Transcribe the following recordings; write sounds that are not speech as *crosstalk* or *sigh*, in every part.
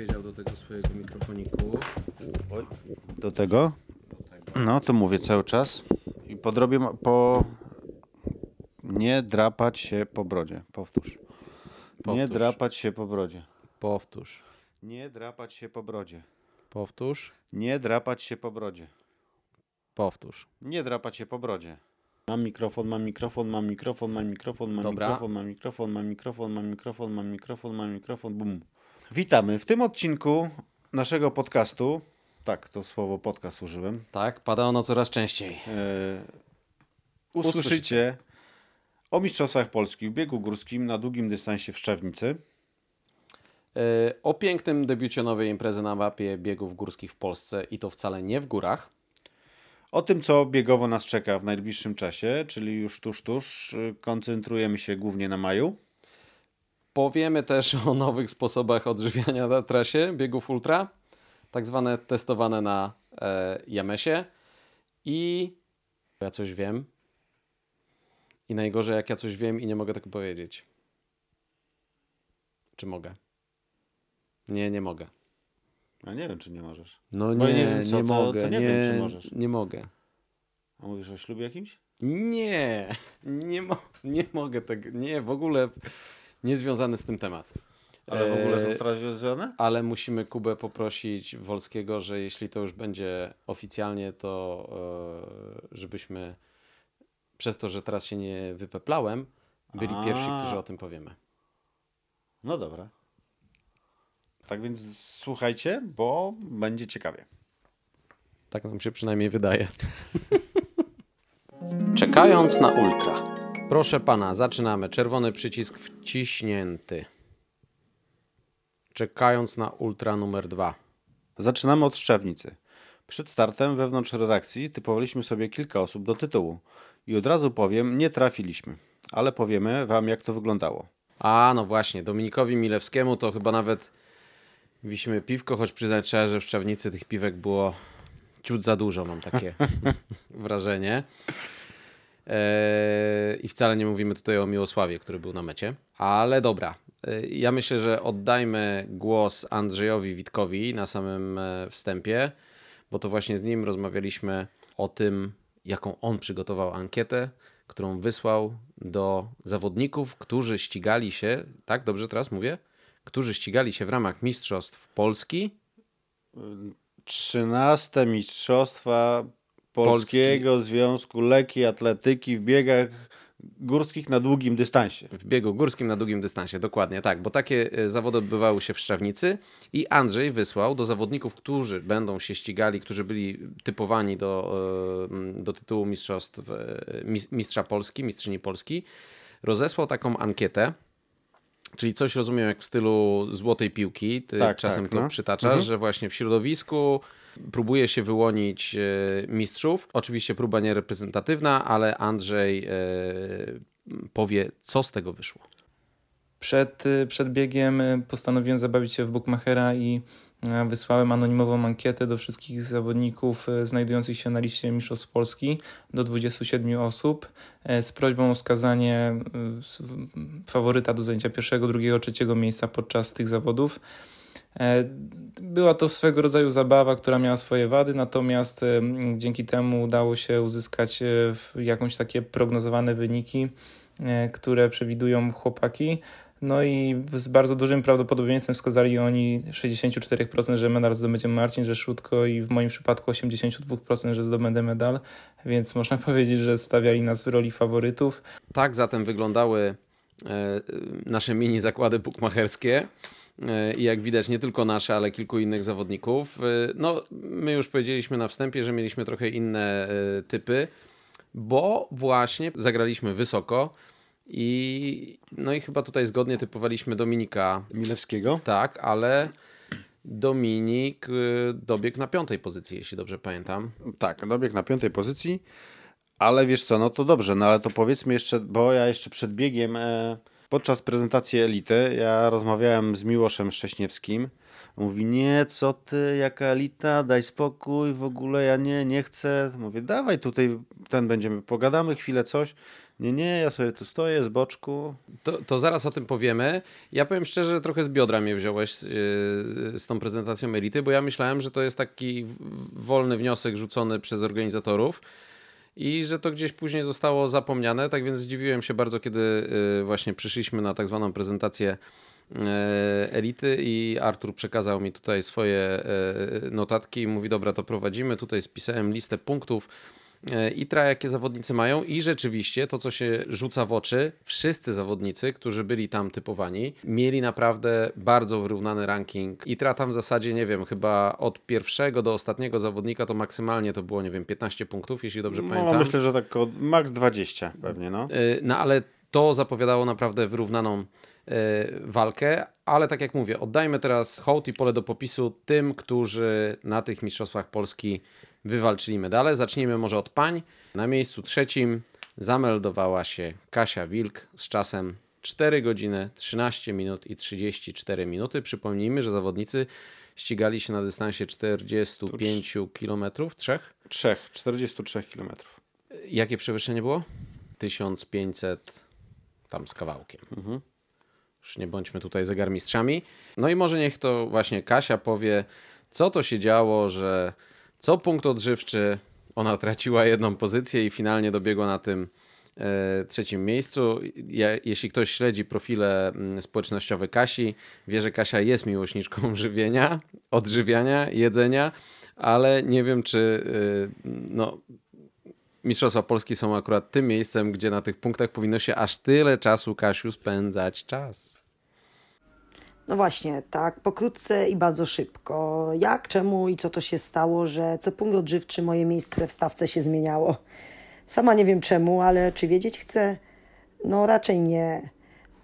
wiedział do tego swojego mikrofoniku. Oj, do tego? No, to mówię cały czas. I podrobię po... Nie drapać się po brodzie. Powtórz. Nie Powtórz. drapać się po brodzie. Powtórz. Nie drapać się po brodzie. Powtórz. Nie drapać się po brodzie. Powtórz. Nie drapać się po brodzie. Mam mikrofon, mam mikrofon, mam mikrofon, mam mikrofon, mam Dobra. mikrofon, mam mikrofon, mam mikrofon, mam mikrofon, mam mikrofon, mam mikrofon, bum. Witamy w tym odcinku naszego podcastu. Tak, to słowo podcast użyłem. Tak, pada ono coraz częściej. E, usłyszycie o Mistrzostwach Polski w biegu górskim na długim dystansie w Szczawnicy. E, O pięknym debiucie nowej imprezy na mapie biegów górskich w Polsce i to wcale nie w górach. O tym, co biegowo nas czeka w najbliższym czasie, czyli już tuż, tuż. y, Koncentrujemy się głównie na maju. Powiemy też *laughs* o nowych sposobach odżywiania na trasie biegów ultra, tak zwane testowane na e, Jamesie. I ja coś wiem. I najgorzej, jak ja coś wiem i nie mogę tego powiedzieć. Czy mogę? Nie, nie mogę. A nie wiem, czy nie możesz. No Bo nie, nie nie, wiem, co, to- mogę. to nie wiem, czy możesz. Nie mogę. A mówisz o ślubie jakimś? Nie, nie, mo nie mogę tego. Nie, w ogóle nie związany z tym temat. Ale w ogóle E, są teraz związane? ale musimy Kubę poprosić Wolskiego, że jeśli to już będzie oficjalnie, to e, żebyśmy przez to, że teraz się nie wypeplałem, byli A. pierwsi, którzy o tym powiemy. No dobra. Tak więc słuchajcie, bo będzie ciekawie. Tak nam się przynajmniej wydaje. *laughs* Czekając na ultra. Proszę pana, zaczynamy. Czerwony przycisk wciśnięty. Czekając na ultra numer dwa. Zaczynamy od Szczawnicy. Przed startem wewnątrz redakcji typowaliśmy sobie kilka osób do tytułu. I od razu powiem, nie trafiliśmy. Ale powiemy wam, jak to wyglądało. A, no właśnie, Dominikowi Milewskiemu to chyba nawet wisimy piwko, choć przyznać trzeba, że w Szczawnicy tych piwek było ciut za dużo, mam takie *laughs* wrażenie. Eee, I wcale nie mówimy tutaj o Miłosławie, który był na mecie. Ale dobra, Eee, ja myślę, że oddajmy głos Andrzejowi Witkowi na samym e, wstępie, bo to właśnie z nim rozmawialiśmy o tym, jaką on przygotował ankietę, którą wysłał do zawodników, którzy ścigali się, tak dobrze teraz mówię, którzy ścigali się w ramach Mistrzostw Polski 13 Mistrzostwa Polskiego Związku Lekkiej Atletyki w biegach górskich na długim dystansie. w biegu górskim na długim dystansie. Dokładnie tak, bo takie e, zawody odbywały się w Szczawnicy i Andrzej wysłał do zawodników, którzy będą się ścigali, którzy byli typowani do, e, do tytułu mistrzostw, e, mis- mistrza Polski, mistrzyni Polski, rozesłał taką ankietę, Czyli coś rozumiem jak w stylu złotej piłki, ty Tak, czasem tak, to no. przytaczasz, że właśnie w środowisku próbuje się wyłonić e, mistrzów. Oczywiście próba niereprezentatywna, ale Andrzej e, powie, co z tego wyszło. Przed, y, przed biegiem postanowiłem zabawić się w Bookmachera i wysłałem anonimową ankietę do wszystkich zawodników znajdujących się na liście Mistrzostw Polski do 27 osób z prośbą o wskazanie faworyta do zajęcia pierwszego, drugiego, trzeciego miejsca podczas tych zawodów. E, Była to swego rodzaju zabawa, która miała swoje wady, natomiast e, dzięki temu udało się uzyskać e, jakąś takie prognozowane wyniki, które przewidują chłopaki. No i z bardzo dużym prawdopodobieństwem wskazali oni 64%, że medal zdobędzie Marcin Rzeszutko i w moim przypadku 82%, że zdobędę medal, więc można *laughs* powiedzieć, że stawiali nas w roli faworytów. Tak zatem wyglądały nasze mini zakłady bukmacherskie. E, I jak widać, nie tylko nasze, ale kilku innych zawodników. E, No, my już powiedzieliśmy na wstępie, że mieliśmy trochę inne e, typy, bo właśnie zagraliśmy wysoko i no i chyba tutaj zgodnie typowaliśmy Dominika Milewskiego. tak, ale Dominik dobiegł na piątej pozycji, jeśli dobrze pamiętam. Tak, dobiegł na piątej pozycji, ale wiesz co, no to dobrze, no ale to powiedzmy jeszcze, bo ja jeszcze przed biegiem e, Podczas prezentacji elity ja rozmawiałem z Miłoszem Szcześniewskim. Mówi, nie, co ty, jaka elita, daj spokój, w ogóle ja nie, nie chcę. Mówię, dawaj tutaj, ten będziemy, pogadamy chwilę coś. Nie, nie, ja sobie tu stoję z boczku. To, to zaraz o tym powiemy. Ja powiem szczerze, że trochę z biodra mnie wziąłeś z, yy, z tą prezentacją elity, bo ja myślałem, że to jest taki wolny wniosek rzucony przez organizatorów i że to gdzieś później zostało zapomniane. Tak więc zdziwiłem się bardzo, kiedy yy, właśnie przyszliśmy na tak zwaną prezentację yy, elity i Artur przekazał mi tutaj swoje yy, notatki i mówi, dobra, to prowadzimy. Tutaj spisałem listę punktów E, i tra, jakie zawodnicy mają i rzeczywiście to, co się rzuca w oczy, wszyscy zawodnicy, którzy byli tam typowani, mieli naprawdę bardzo wyrównany ranking. I tra tam w zasadzie, nie wiem, chyba od pierwszego do ostatniego zawodnika to maksymalnie to było, nie wiem, 15 punktów, jeśli dobrze no, pamiętam. myślę, że tak max 20 pewnie, no. E, no ale to zapowiadało naprawdę wyrównaną e, walkę, ale tak jak mówię, oddajmy teraz hołd i pole do popisu tym, którzy na tych Mistrzostwach Polski wywalczyli medale. Zacznijmy może od pań. Na miejscu trzecim zameldowała się Kasia Wilk z czasem 4 godziny 13 minut i 34 minuty. Przypomnijmy, że zawodnicy ścigali się na dystansie 45 km, trzech? Trzech, 43 km. Jakie przewyższenie było? 1500 tam z kawałkiem. Mhm. Już nie bądźmy tutaj zegarmistrzami. No i może niech to właśnie Kasia powie, co to się działo, że co punkt odżywczy ona traciła jedną pozycję i finalnie dobiegła na tym e, trzecim miejscu. Jeśli ktoś śledzi profile mm, społecznościowe Kasi, wie, że Kasia jest miłośniczką *laughs* żywienia, odżywiania, jedzenia, ale nie wiem, czy e, no, Mistrzostwa Polski są akurat tym miejscem, gdzie na tych punktach powinno się aż tyle czasu, Kasiu, spędzać czas. No właśnie, tak, pokrótce i bardzo szybko. Jak, czemu i co to się stało, że co punkt odżywczy moje miejsce w stawce się zmieniało? Sama nie wiem czemu, ale czy wiedzieć chcę? No raczej nie.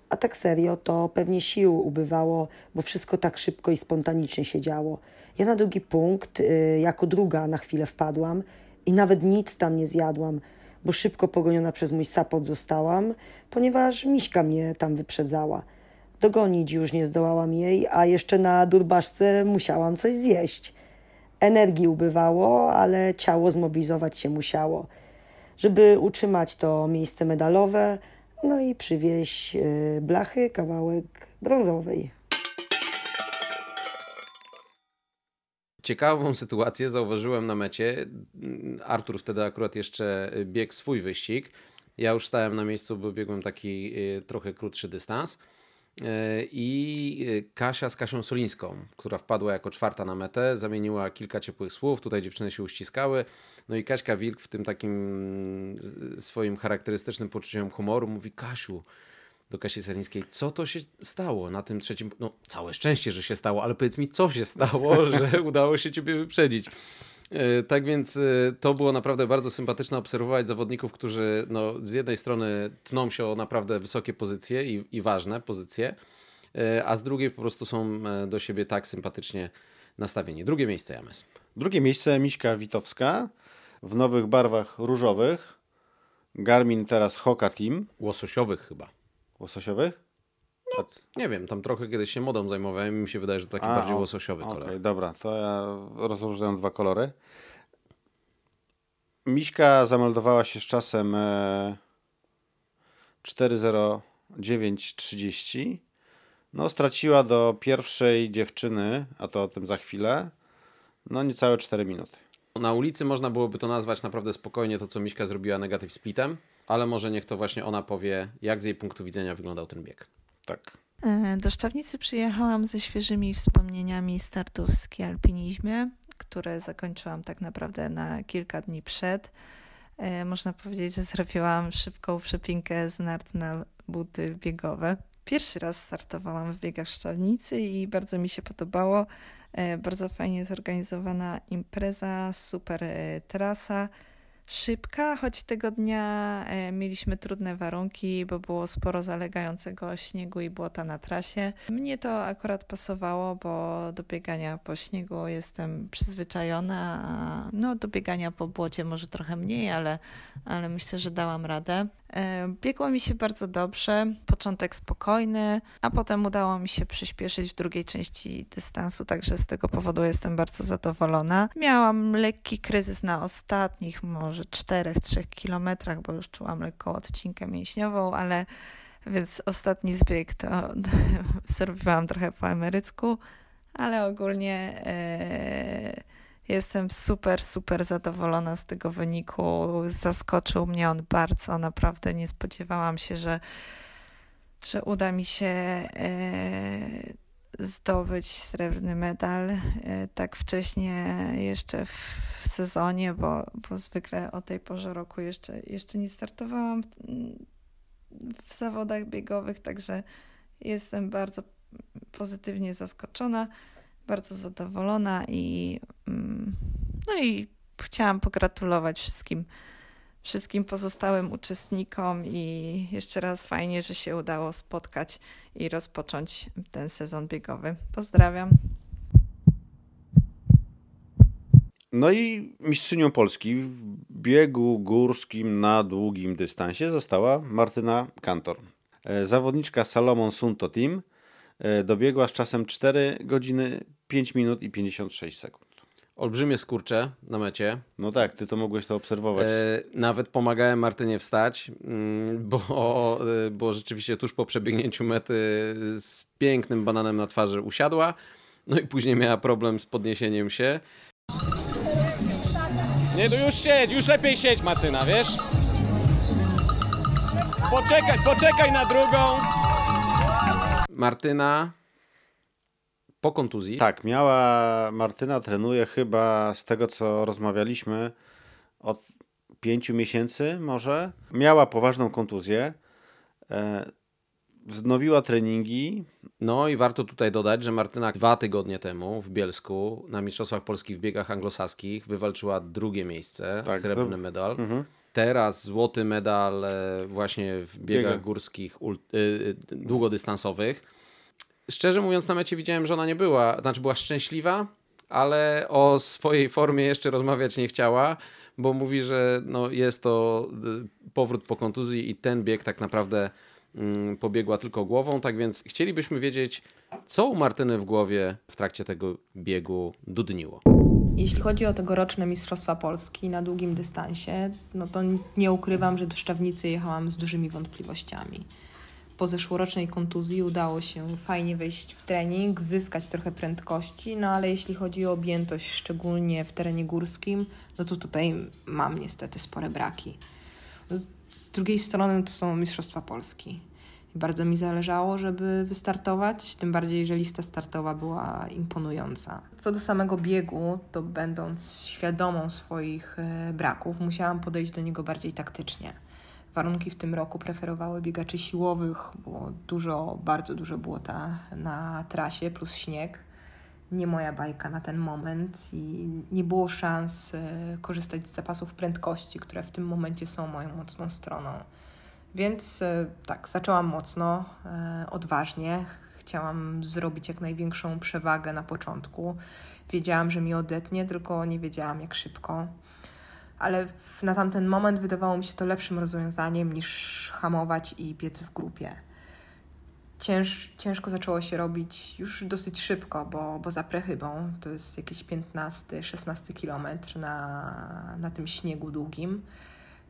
A tak serio, to pewnie sił ubywało, bo wszystko tak szybko i spontanicznie się działo. Ja na drugi punkt, y, jako druga na chwilę wpadłam i nawet nic tam nie zjadłam, bo szybko pogoniona przez mój sapot zostałam, ponieważ Miśka mnie tam wyprzedzała. Dogonić już nie zdołałam jej, a jeszcze na durbaszce musiałam coś zjeść. Energii ubywało, ale ciało zmobilizować się musiało, żeby utrzymać to miejsce medalowe, no i przywieźć y, blachy kawałek brązowej. Ciekawą sytuację zauważyłem na mecie. Artur wtedy akurat jeszcze biegł swój wyścig. Ja już stałem na miejscu, bo biegłem taki y, trochę krótszy dystans. E, i e, Kasia z Kasią Solińską, która wpadła jako czwarta na metę, zamieniła kilka ciepłych słów, tutaj dziewczyny się uściskały, no i Kaśka Wilk w tym takim swoim charakterystycznym poczuciem humoru mówi Kasiu, do Kasi Solińskiej, co to się stało na tym trzecim, no całe szczęście, że się stało, ale powiedz mi, co się stało, *laughs* że udało się ciebie wyprzedzić. E, tak więc e, to było naprawdę bardzo sympatyczne obserwować zawodników, którzy no, z jednej strony tną się o naprawdę wysokie pozycje i, i ważne pozycje, e, a z drugiej po prostu są do siebie tak sympatycznie nastawieni. Drugie miejsce, James. Drugie miejsce Miśka Witowska w nowych barwach różowych. Garmin teraz Hoka Team. Łososiowych chyba. Łososiowych? No, nie wiem, tam trochę kiedyś się modą zajmowałem i mi się wydaje, że taki A, bardziej łososiowy okay, kolor. Dobra, to ja rozłożyłem dwa kolory. Miśka zameldowała się z czasem e, 4.09.30. No, straciła do pierwszej dziewczyny, a to o tym za chwilę, no niecałe 4 minuty. Na ulicy można byłoby to nazwać naprawdę spokojnie to, co Miśka zrobiła negatyw splitem, ale może niech to właśnie ona powie, jak z jej punktu widzenia wyglądał ten bieg. Tak. E, do Szczawnicy przyjechałam ze świeżymi wspomnieniami startów w skialpinizmie, które zakończyłam tak naprawdę na kilka dni przed. E, można powiedzieć, że zrobiłam szybką przypinkę z nart na buty biegowe. Pierwszy raz startowałam w biegach Szczawnicy i bardzo mi się podobało. E, bardzo fajnie zorganizowana impreza, super trasa szybka, choć tego dnia e, mieliśmy trudne warunki, bo było sporo zalegającego śniegu i błota na trasie. Mnie to akurat pasowało, bo do biegania po śniegu jestem przyzwyczajona, a no, do biegania po błocie może trochę mniej, ale, ale myślę, że dałam radę. E, biegło mi się bardzo dobrze, początek spokojny, a potem udało mi się przyspieszyć w drugiej części dystansu, także z tego powodu jestem bardzo zadowolona. Miałam lekki kryzys na ostatnich może 4-3 kilometrach, bo już czułam lekką odcinkę mięśniową, ale więc ostatni zbieg to *laughs* zrobiłam trochę po emerycku, ale ogólnie e, jestem super, super zadowolona z tego wyniku. Zaskoczył mnie on bardzo, naprawdę nie spodziewałam się, że, że uda mi się e, zdobyć srebrny medal e, tak wcześnie jeszcze w, w sezonie, bo, bo zwykle o tej porze roku jeszcze, jeszcze nie startowałam w, w zawodach biegowych, także jestem bardzo pozytywnie zaskoczona, bardzo zadowolona i mm, no i chciałam pogratulować wszystkim wszystkim pozostałym uczestnikom i jeszcze raz fajnie, że się udało spotkać i rozpocząć ten sezon biegowy. Pozdrawiam. No i mistrzynią Polski w biegu górskim na długim dystansie została Martyna Kantor. E, zawodniczka Salomon Sunto Team dobiegła z czasem 4 godziny 5 minut i 56 sekund. Olbrzymie skurcze na mecie. No tak, ty to mogłeś to obserwować. E, nawet pomagałem Martynie wstać, mm, bo, *laughs* e, bo rzeczywiście tuż po przebiegnięciu mety z pięknym bananem na twarzy usiadła. No i później miała problem z podniesieniem się. Nie, to już siedź, już lepiej siedź Martyna, wiesz? Poczekaj, poczekaj na drugą. Martyna po kontuzji. Tak, miała Martyna, trenuje chyba z tego co rozmawialiśmy od pięciu miesięcy może. Miała poważną kontuzję. E, wznowiła treningi. No i warto tutaj dodać, że Martyna dwa tygodnie temu w Bielsku na Mistrzostwach Polskich w biegach anglosaskich wywalczyła drugie miejsce, tak, srebrny to... medal. Mhm. Teraz złoty medal e, właśnie w biegach Biega. górskich y, długodystansowych. Szczerze mówiąc, na mecie widziałem, że ona nie była, znaczy była szczęśliwa, ale o swojej formie jeszcze rozmawiać nie chciała, bo mówi, że no jest to powrót po kontuzji i ten bieg tak naprawdę mm, pobiegła tylko głową. Tak więc chcielibyśmy wiedzieć, co u Martyny w głowie w trakcie tego biegu dudniło. Jeśli chodzi o tegoroczne Mistrzostwa Polski na długim dystansie, no to nie ukrywam, że do Szczawnicy jechałam z dużymi wątpliwościami po zeszłorocznej kontuzji udało się fajnie wejść w trening, zyskać trochę prędkości, no ale jeśli chodzi o objętość, szczególnie w terenie górskim, no to tutaj mam niestety spore braki. Z drugiej strony to są Mistrzostwa Polski. Bardzo mi zależało, żeby wystartować, tym bardziej, że lista startowa była imponująca. Co do samego biegu, to będąc świadomą swoich e, braków, musiałam podejść do niego bardziej taktycznie warunki w tym roku preferowały biegaczy siłowych, było dużo, bardzo dużo błota na trasie plus śnieg. Nie moja bajka na ten moment i nie było szans e, korzystać z zapasów prędkości, które w tym momencie są moją mocną stroną. Więc e, tak, zaczęłam mocno, e, odważnie. Chciałam zrobić jak największą przewagę na początku. Wiedziałam, że mi odetnie, tylko nie wiedziałam jak szybko ale na tamten moment wydawało mi się to lepszym rozwiązaniem niż hamować i biec w grupie. Cięż, ciężko zaczęło się robić już dosyć szybko, bo, bo za Prechybą to jest jakieś 15-16 kilometr na, na tym śniegu długim.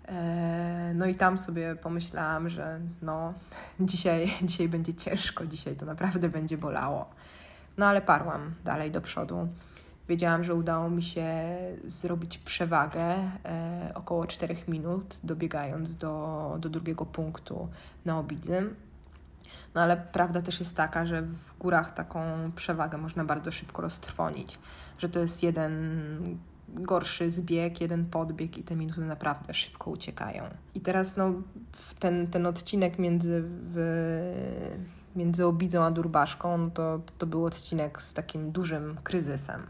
E, no i tam sobie pomyślałam, że no, *laughs* dzisiaj, dzisiaj będzie ciężko, dzisiaj to naprawdę będzie bolało. No ale parłam dalej do przodu. Wiedziałam, że udało mi się zrobić przewagę e, około 4 minut, dobiegając do, do drugiego punktu na Obidzym. No ale prawda też jest taka, że w górach taką przewagę można bardzo szybko roztrwonić, że to jest jeden gorszy zbieg, jeden podbieg i te minuty naprawdę szybko uciekają. I teraz no, ten, ten odcinek między, w, między Obidzą a Durbaszką, no to, to był odcinek z takim dużym kryzysem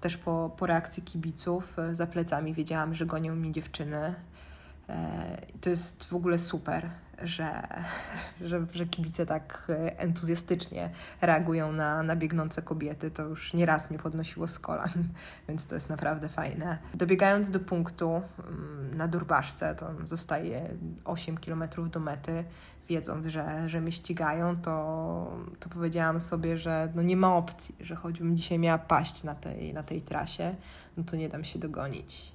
też po, po reakcji kibiców za plecami wiedziałam, że gonią mnie dziewczyny. E, to jest w ogóle super. że, *laughs* że, że kibice tak entuzjastycznie reagują na, na biegnące kobiety. To już nieraz mnie podnosiło z kolan, *laughs* więc to jest naprawdę fajne. Dobiegając do punktu mm, na Durbaszce, to zostaje 8 km do mety, wiedząc, że, że mnie ścigają, to, to powiedziałam sobie, że no nie ma opcji, że choćbym dzisiaj miała paść na tej, na tej trasie, no to nie dam się dogonić.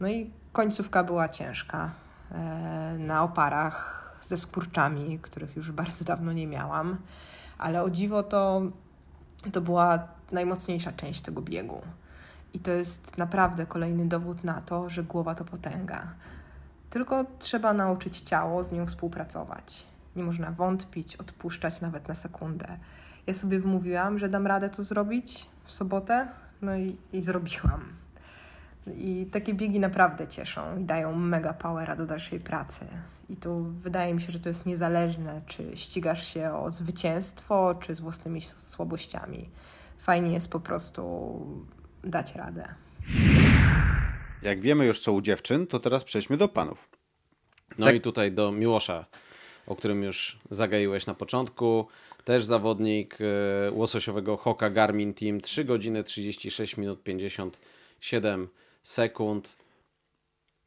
No i końcówka była ciężka. E, na oparach ze skurczami, których już bardzo dawno nie miałam, ale o dziwo to, to była najmocniejsza część tego biegu. I to jest naprawdę kolejny dowód na to, że głowa to potęga. Tylko trzeba nauczyć ciało z nią współpracować. Nie można wątpić, odpuszczać nawet na sekundę. Ja sobie wymówiłam, że dam radę to zrobić w sobotę, no i, i zrobiłam. I takie biegi naprawdę cieszą i dają mega powera do dalszej pracy. I tu wydaje mi się, że to jest niezależne, czy ścigasz się o zwycięstwo, czy z własnymi słabościami. Fajnie jest po prostu dać radę. Jak wiemy już co u dziewczyn, to teraz przejdźmy do panów. No tak. i tutaj do Miłosza, o którym już zagaiłeś na początku. Też zawodnik e, łososiowego Hoka Garmin Team 3 godziny 36 minut 57 sekund.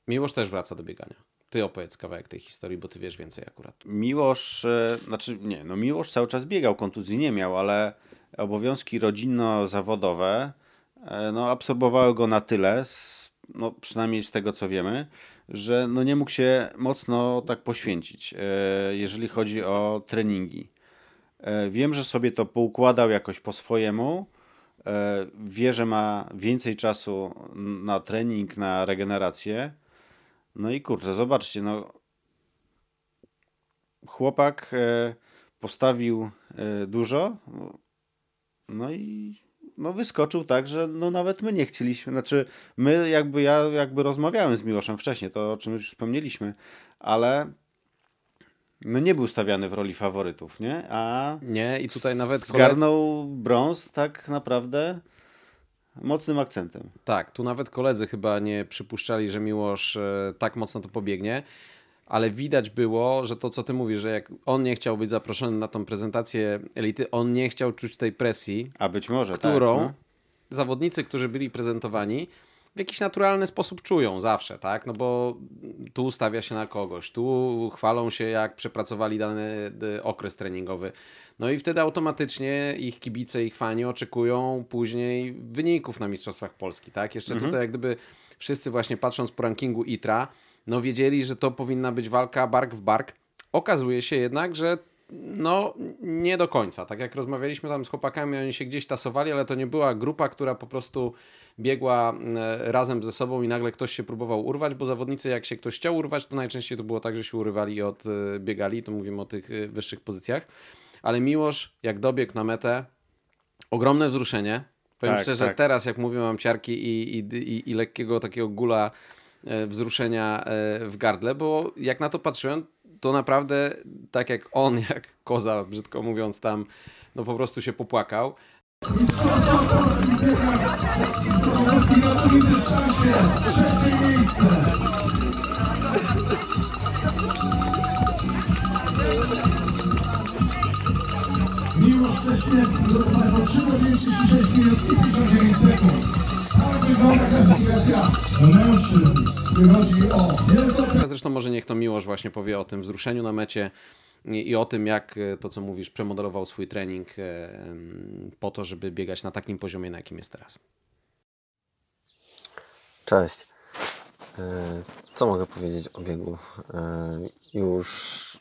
Miłosz też wraca do biegania. Ty opowiedz kawałek tej historii, bo ty wiesz więcej akurat. Miłosz, e, znaczy nie, no Miłosz cały czas biegał, kontuzji nie miał, ale obowiązki rodzinno-zawodowe e, no, absorbowały go na tyle, no, przynajmniej z tego co wiemy, że no, nie mógł się mocno tak poświęcić, e, jeżeli chodzi o treningi. Wiem, że sobie to poukładał jakoś po swojemu, wie, że ma więcej czasu na trening, na regenerację. No i kurczę, zobaczcie, no chłopak e, postawił e, dużo, no i no wyskoczył tak, że no nawet my nie chcieliśmy, znaczy my jakby, ja jakby rozmawiałem z Miłoszem wcześniej, to o czym już wspomnieliśmy, ale no nie był stawiany w roli faworytów, nie? A nie, i tutaj nawet zgarnął brąz tak naprawdę mocnym akcentem. Tak, tu nawet koledzy chyba nie przypuszczali, że Miłosz e, tak mocno to pobiegnie, ale widać było, że to co ty mówisz, że jak on nie chciał być zaproszony na tą prezentację elity, on nie chciał czuć tej presji, a być może którą tak, no. zawodnicy, którzy byli prezentowani, w jakiś naturalny sposób czują zawsze, tak? No bo tu stawia się na kogoś, tu chwalą się, jak przepracowali dany okres treningowy. No i wtedy automatycznie ich kibice, ich fani oczekują później wyników na Mistrzostwach Polski, tak? Jeszcze mhm. tutaj jak gdyby wszyscy właśnie patrząc po rankingu ITRA, no wiedzieli, że to powinna być walka bark w bark. Okazuje się jednak, że no, nie do końca. Tak jak rozmawialiśmy tam z chłopakami, oni się gdzieś tasowali, ale to nie była grupa, która po prostu biegła e, razem ze sobą i nagle ktoś się próbował urwać, bo zawodnicy, jak się ktoś chciał urwać, to najczęściej to było tak, że się urywali i odbiegali. To mówimy o tych e, wyższych pozycjach. Ale Miłosz, jak dobiegł na metę, ogromne wzruszenie. Powiem tak, szczerze, tak. teraz jak mówię, mam ciarki i, i, i, i lekkiego takiego gula e, wzruszenia w gardle, bo jak na to patrzyłem, to naprawdę tak jak on, *laughs* jak koza, brzydko mówiąc tam, no po prostu się popłakał. Miłosz Szcześniewski do 3 godziny 36 minut i 59 sekund. Zresztą może niech to Miłosz właśnie powie o tym wzruszeniu na mecie i o tym, jak e, to, co mówisz, przemodelował swój trening e, po to, żeby biegać na takim poziomie, na jakim jest teraz. Cześć. E, co mogę powiedzieć o biegu? Już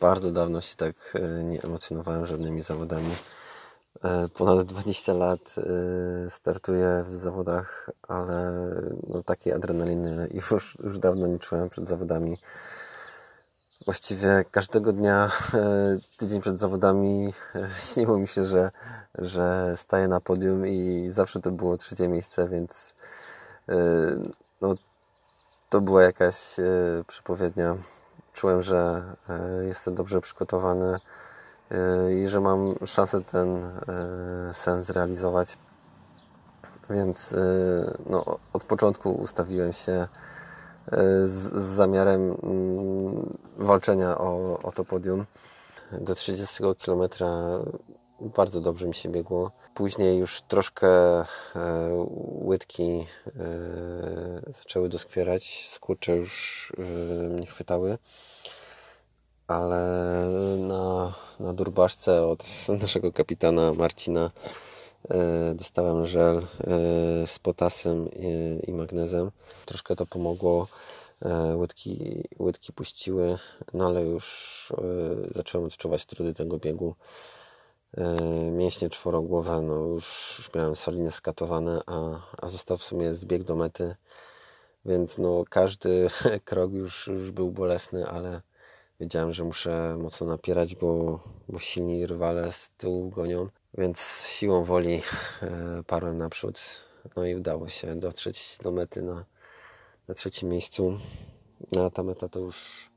bardzo dawno się tak nie emocjonowałem żadnymi zawodami. Ponad 20 lat startuję w zawodach, ale no, takiej adrenaliny już, już dawno nie czułem przed zawodami. Właściwie każdego dnia, e, tydzień przed zawodami, *laughs* śniło mi się, że, że staję na podium i zawsze to było trzecie miejsce, więc no, to była jakaś przepowiednia. Czułem, że jestem dobrze przygotowany i że mam szansę ten e, sen zrealizować. Więc e, no, od początku ustawiłem się z, z zamiarem mm, walczenia o, o to podium. Do 30 km bardzo dobrze mi się biegło. Później już troszkę e, łydki e, zaczęły doskwierać, skurcze już e, mnie chwytały. Ale na, na durbaszce od *laughs* naszego kapitana Marcina dostałem żel e, z potasem i, magnezem. Troszkę to pomogło. E, Łydki, łydki puściły, no ale już e, zacząłem odczuwać trudy tego biegu. E, Mięśnie czworogłowe, no już, już miałem solidnie skatowane, a, a został w sumie zbieg do mety, więc no każdy *laughs* krok już, już był bolesny, ale wiedziałem, że muszę mocno napierać, bo, bo silni rywale z tyłu gonią, więc siłą woli e, parłem naprzód, no i udało się dotrzeć do mety na, na trzecim miejscu. No, a ta meta to już,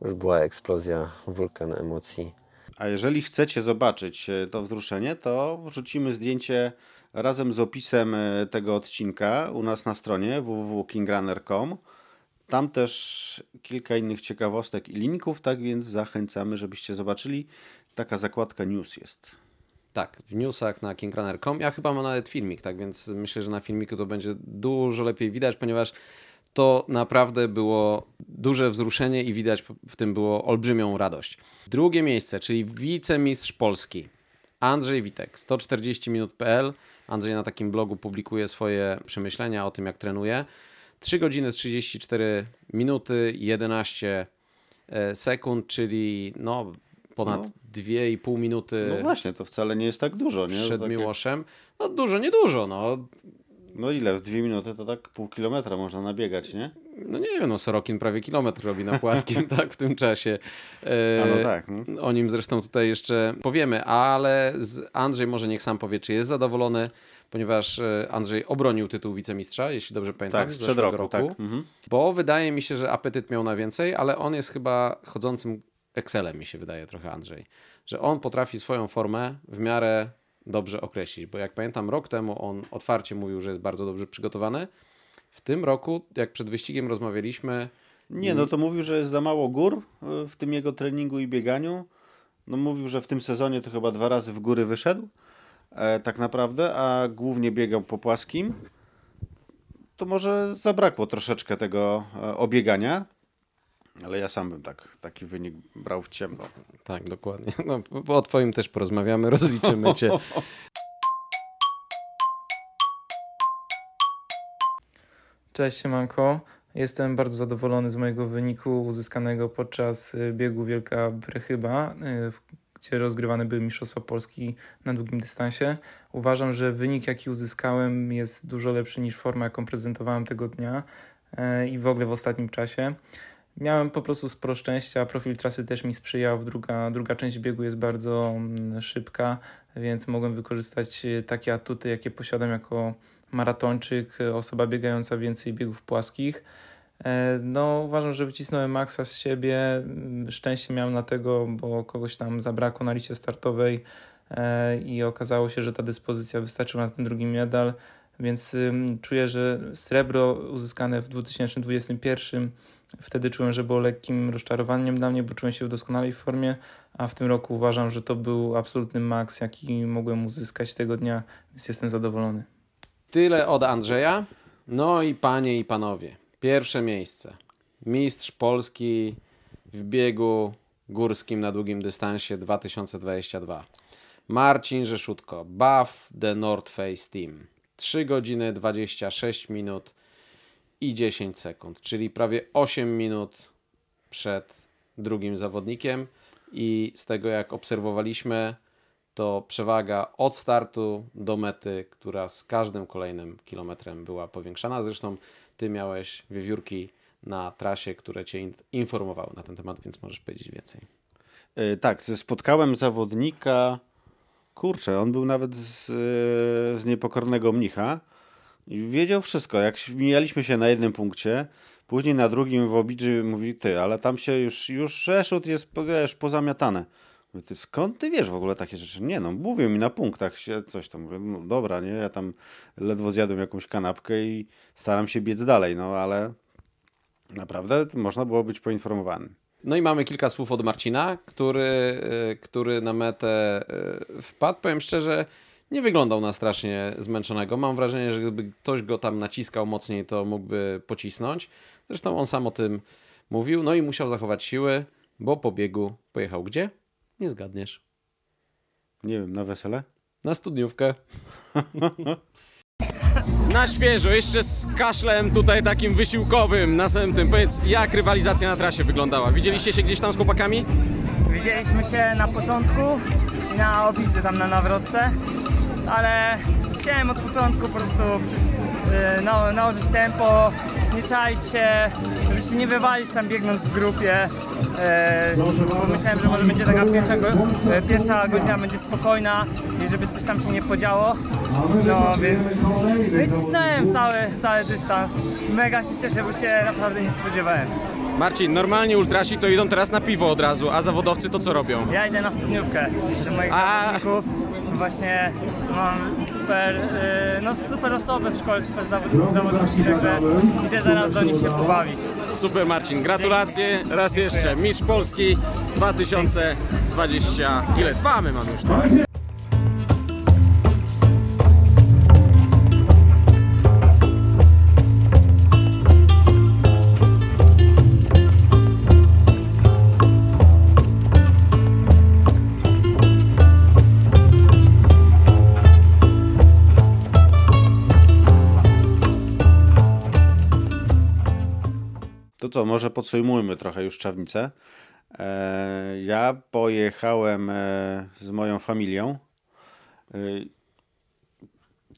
już była eksplozja, wulkan emocji. A jeżeli chcecie zobaczyć e, to wzruszenie, to wrzucimy zdjęcie razem z opisem e, tego odcinka u nas na stronie www.kingrunner.com. Tam też kilka innych ciekawostek i linków, tak więc zachęcamy, żebyście zobaczyli. Taka zakładka news jest. Tak, w newsach na kingrunner.com. Ja chyba mam nawet filmik, tak więc myślę, że na filmiku to będzie dużo lepiej widać, ponieważ to naprawdę było duże wzruszenie i widać w tym było olbrzymią radość. Drugie miejsce, czyli wicemistrz Polski. Andrzej Witek, 140 minut.pl. Andrzej na takim blogu publikuje swoje przemyślenia o tym, jak trenuje. 3 godziny 34 minuty 11 e, sekund, czyli no ponad No. 2,5 minuty No właśnie, to wcale nie jest tak dużo, nie? przed takie- Miłoszem. No dużo, niedużo, no. No ile? W dwie minuty to tak pół kilometra można nabiegać, nie? No nie wiem, no Sorokin prawie kilometr robi na płaskim, *laughs* tak, w tym czasie. E, A no tak. No. O nim zresztą tutaj jeszcze powiemy, ale Andrzej może niech sam powie, czy jest zadowolony, ponieważ e, Andrzej obronił tytuł wicemistrza, jeśli dobrze pamiętam, Tak, z zeszłego roku, tak. Mhm. Bo wydaje mi się, że apetyt miał na więcej, ale on jest chyba chodzącym Excelem, mi się wydaje trochę Andrzej. Że on potrafi swoją formę w miarę dobrze określić, bo jak pamiętam rok temu on otwarcie mówił, że jest bardzo dobrze przygotowany. W tym roku, jak przed wyścigiem rozmawialiśmy, Nie, no to mówił, że jest za mało gór y, w tym jego treningu i bieganiu. No mówił, że w tym sezonie to chyba dwa razy w góry wyszedł, e, tak naprawdę, a głównie biegał po płaskim. To może zabrakło troszeczkę tego e, obiegania, ale ja sam bym tak, taki wynik brał w ciemno. tak, dokładnie, no, o twoim też porozmawiamy, rozliczymy cię. *laughs* Cześć Siemanko. Jestem bardzo zadowolony z mojego wyniku uzyskanego podczas y, biegu Wielka Brechyba, y, gdzie rozgrywane były Mistrzostwa Polski na długim dystansie. Uważam, że wynik jaki uzyskałem jest dużo lepszy niż forma jaką prezentowałem tego dnia y, i w ogóle w ostatnim czasie. Miałem po prostu sporo szczęścia, profil trasy też mi sprzyjał, druga, druga część biegu jest bardzo mm, szybka, więc mogłem wykorzystać y, takie atuty, jakie posiadam jako maratończyk, y, osoba biegająca więcej biegów płaskich. E, No, uważam, że wycisnąłem maksa z siebie. Mm, Szczęście miałem na tego, bo kogoś tam zabrakło na liście startowej e, i okazało się, że ta dyspozycja wystarczyła na ten drugi medal, więc czuję, że srebro uzyskane w 2021 wtedy czułem, że było lekkim rozczarowaniem dla mnie, bo czułem się w doskonałej formie, a w tym roku uważam, że to był absolutny maks, jaki mogłem uzyskać tego dnia, więc jestem zadowolony. Tyle od Andrzeja. No i panie i panowie, pierwsze miejsce. Mistrz Polski w biegu górskim na długim dystansie 2022. Marcin Rzeszutko, Buff The North Face Team. 3 godziny 26 minut i 10 sekund, czyli prawie 8 minut przed drugim zawodnikiem i z tego jak obserwowaliśmy, to przewaga od startu do mety, która z każdym kolejnym kilometrem była powiększana. Zresztą ty miałeś wiewiórki na trasie, które cię in- informowały na ten temat, więc możesz powiedzieć więcej. E, Tak, spotkałem zawodnika, kurczę, on był nawet z, e, z niepokornego mnicha wiedział wszystko. Jak mijaliśmy się na jednym punkcie, później na drugim w obidży mówi, ty, ale tam się już, już Rzeszut jest wiesz, pozamiatane. Mówię, ty skąd ty wiesz w ogóle takie rzeczy? Nie no, mówią mi na punktach się coś tam. Mówię, no dobra, nie, ja tam ledwo zjadłem jakąś kanapkę i staram się biec dalej, no ale Naprawdę można było być poinformowanym. No i mamy kilka słów od Marcina, który, y, który na metę y, wpadł. Powiem szczerze, nie wyglądał na strasznie zmęczonego. Mam wrażenie, że gdyby ktoś go tam naciskał mocniej, to mógłby pocisnąć. Zresztą on sam o tym mówił. No i musiał zachować siły, bo po biegu pojechał gdzie? Nie zgadniesz. Nie wiem, na wesele? Na studniówkę. *laughs* Na świeżo, jeszcze z kaszlem tutaj takim wysiłkowym na samym tym. Powiedz, jak rywalizacja na trasie wyglądała? Widzieliście się gdzieś tam z chłopakami? Widzieliśmy się na początku na opisy tam na nawrotce, ale chciałem od początku po prostu yy, na, nałożyć tempo, nie czaić się, żeby się nie wywalić tam biegnąc w grupie, yy, bo myślałem, że może będzie taka pierwsza, yy, pierwsza godzina będzie spokojna i żeby coś tam się nie podziało, no więc wycisnąłem cały, cały dystans, mega się cieszę, bo się naprawdę nie spodziewałem. Marcin, normalnie ultrasi to idą teraz na piwo od razu, a zawodowcy to co robią? Ja idę na studniówkę do moich A. zawodników. Właśnie mam super, yy, no super osoby w szkole, super zawod- zawodniczki, także idę zaraz do nich się pobawić. Super Marcin, gratulacje raz jeszcze. Mistrz Polski 2020. Ile? Dwa my mamy już, tak? To może podsumujmy trochę już Czawnicę. E, ja pojechałem e, z moją familią. E,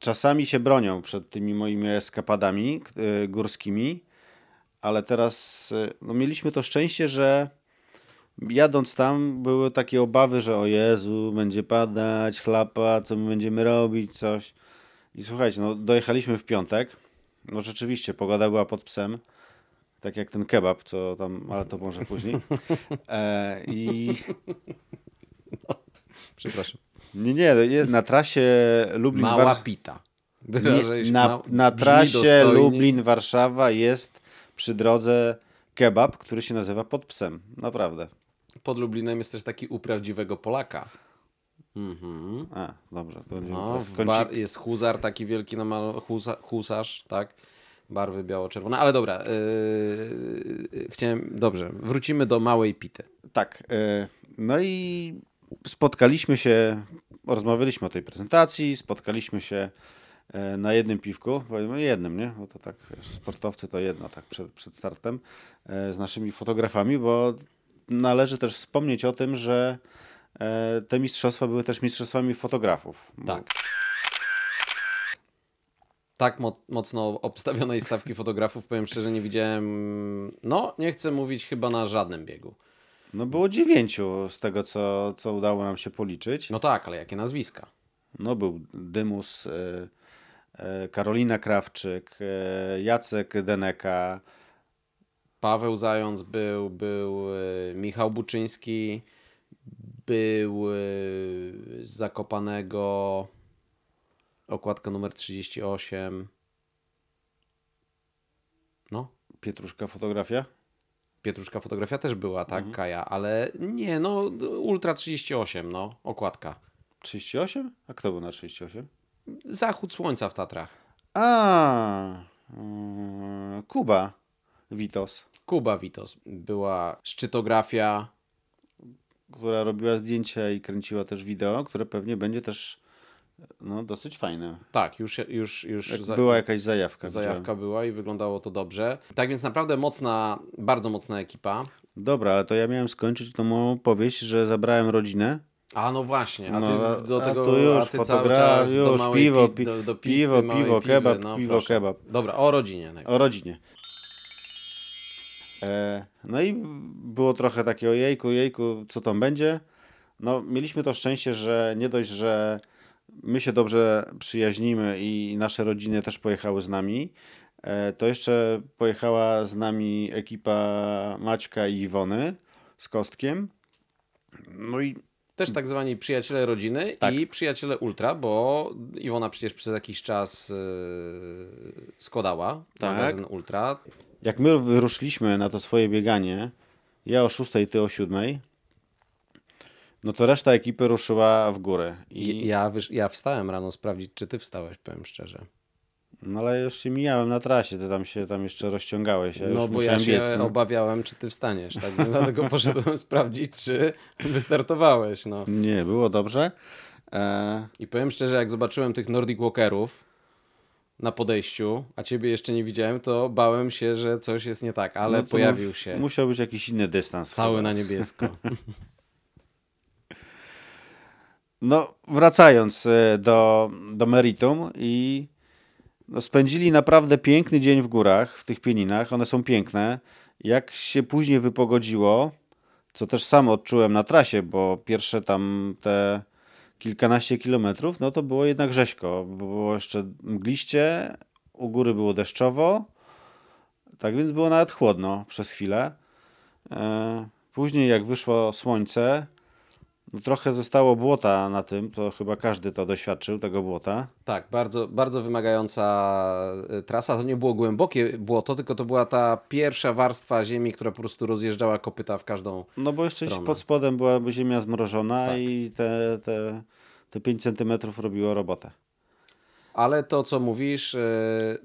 czasami się bronią przed tymi moimi eskapadami górskimi, ale teraz no, mieliśmy to szczęście, że jadąc tam były takie obawy, że o Jezu, będzie padać, chlapa, co my będziemy robić, coś. I słuchajcie, no dojechaliśmy w piątek. No rzeczywiście, pogoda była pod psem. Tak jak ten kebab, co tam, ale to może później. E, I Przepraszam. nie, nie, nie, na trasie Lublin Mała Wars- pita. nie, na, na trasie. Lublin-Warszawa jest przy drodze kebab, który się nazywa pod psem. Naprawdę. Pod Lublinem jest też taki u prawdziwego Polaka. Mhm. A, dobrze. To będziemy No, kącik- bar jest huzar taki wielki namal... husa, husarz, tak? Barwy biało-czerwone. Ale dobra, yy, chciałem... Dobrze, wrócimy do małej pity. Tak. e, No i spotkaliśmy się, rozmawialiśmy o tej prezentacji, spotkaliśmy się e, na jednym piwku, powiedzmy jednym, nie? Bo to tak, sportowcy to jedno, tak przed, przed startem, e, z naszymi fotografami, bo należy też wspomnieć o tym, że te mistrzostwa były też mistrzostwami fotografów. Tak. Tak mo- mocno obstawionej stawki fotografów, powiem szczerze, nie widziałem, no nie chcę mówić chyba na żadnym biegu. No było dziewięciu z tego, co, co udało nam się policzyć. No tak, ale jakie nazwiska? No był Dymus, e, e, Karolina Krawczyk, e, Jacek Deneka, Paweł Zając był, był Michał Buczyński, był z Zakopanego okładka numer 38. No, Pietruszka fotografia. Pietruszka fotografia też była, Mhm. tak, Kaja, ale nie, no Ultra 38, no, okładka. 38? A kto był na 38? Zachód słońca w Tatrach. A, mm, Kuba Witos, Kuba Witos. Była szczytografia. która robiła zdjęcia i kręciła też wideo, które pewnie będzie też no, dosyć fajne. Tak, już, już, już Jak za- była jakaś zajawka. zajawka widziałem. była i wyglądało to dobrze. Tak więc naprawdę mocna, bardzo mocna ekipa. Dobra, ale to ja miałem skończyć tą moją opowieść, że zabrałem rodzinę. A no właśnie, a ty No, do a tego tu już a ty cały fotogra- czas do już małej piwo, pi- pi- do, do piwo, pity, małej piwo, piwy, kebab, no, piwo, proszę. kebab. Dobra, o rodzinie. najpierw. O rodzinie. E, no i było trochę takie ojejku, jejku, co tam będzie. No, mieliśmy to szczęście, że nie dość, że my się dobrze przyjaźnimy i nasze rodziny też pojechały z nami, e, to jeszcze pojechała z nami ekipa Maćka i Iwony z Kostkiem. No i Też tak zwani przyjaciele rodziny Tak. i przyjaciele ultra, bo Iwona przecież przez jakiś czas yy, składała Tak. magazyn ultra. jak my wyruszyliśmy na to swoje bieganie, ja o 6, ty o 7, no to reszta ekipy ruszyła w górę. I... Ja, ja wstałem rano sprawdzić, czy ty wstałeś, powiem szczerze. No ale już się mijałem na trasie, ty tam się tam jeszcze rozciągałeś. Ja no bo ja się biec, no. obawiałem, czy ty wstaniesz, tak? No, *laughs* dlatego poszedłem sprawdzić, czy wystartowałeś. No. Nie, było dobrze. E... I powiem szczerze, jak zobaczyłem tych Nordic Walkerów na podejściu, a ciebie jeszcze nie widziałem, to bałem się, że coś jest nie tak, ale no pojawił się. Musiał być jakiś inny dystans. Cały chyba. na niebiesko. *laughs* no, wracając e, do, do meritum i no, spędzili naprawdę piękny dzień w górach, w tych pieninach. One są piękne. Jak się później wypogodziło, co też sam odczułem na trasie, bo pierwsze tam te kilkanaście kilometrów, no to było jednak rzeźko. Było jeszcze mgliście, u góry było deszczowo, tak więc było nawet chłodno przez chwilę. E, później jak wyszło słońce, no trochę zostało błota na tym, to chyba każdy to doświadczył, tego błota. Tak, bardzo, bardzo wymagająca e, trasa. To nie było głębokie błoto, tylko to była ta pierwsza warstwa ziemi, która po prostu rozjeżdżała kopyta w każdą No bo jeszcze stronę. pod spodem była ziemia zmrożona tak. i te, te, te 5 centymetrów robiło robotę. Ale to, co mówisz, e,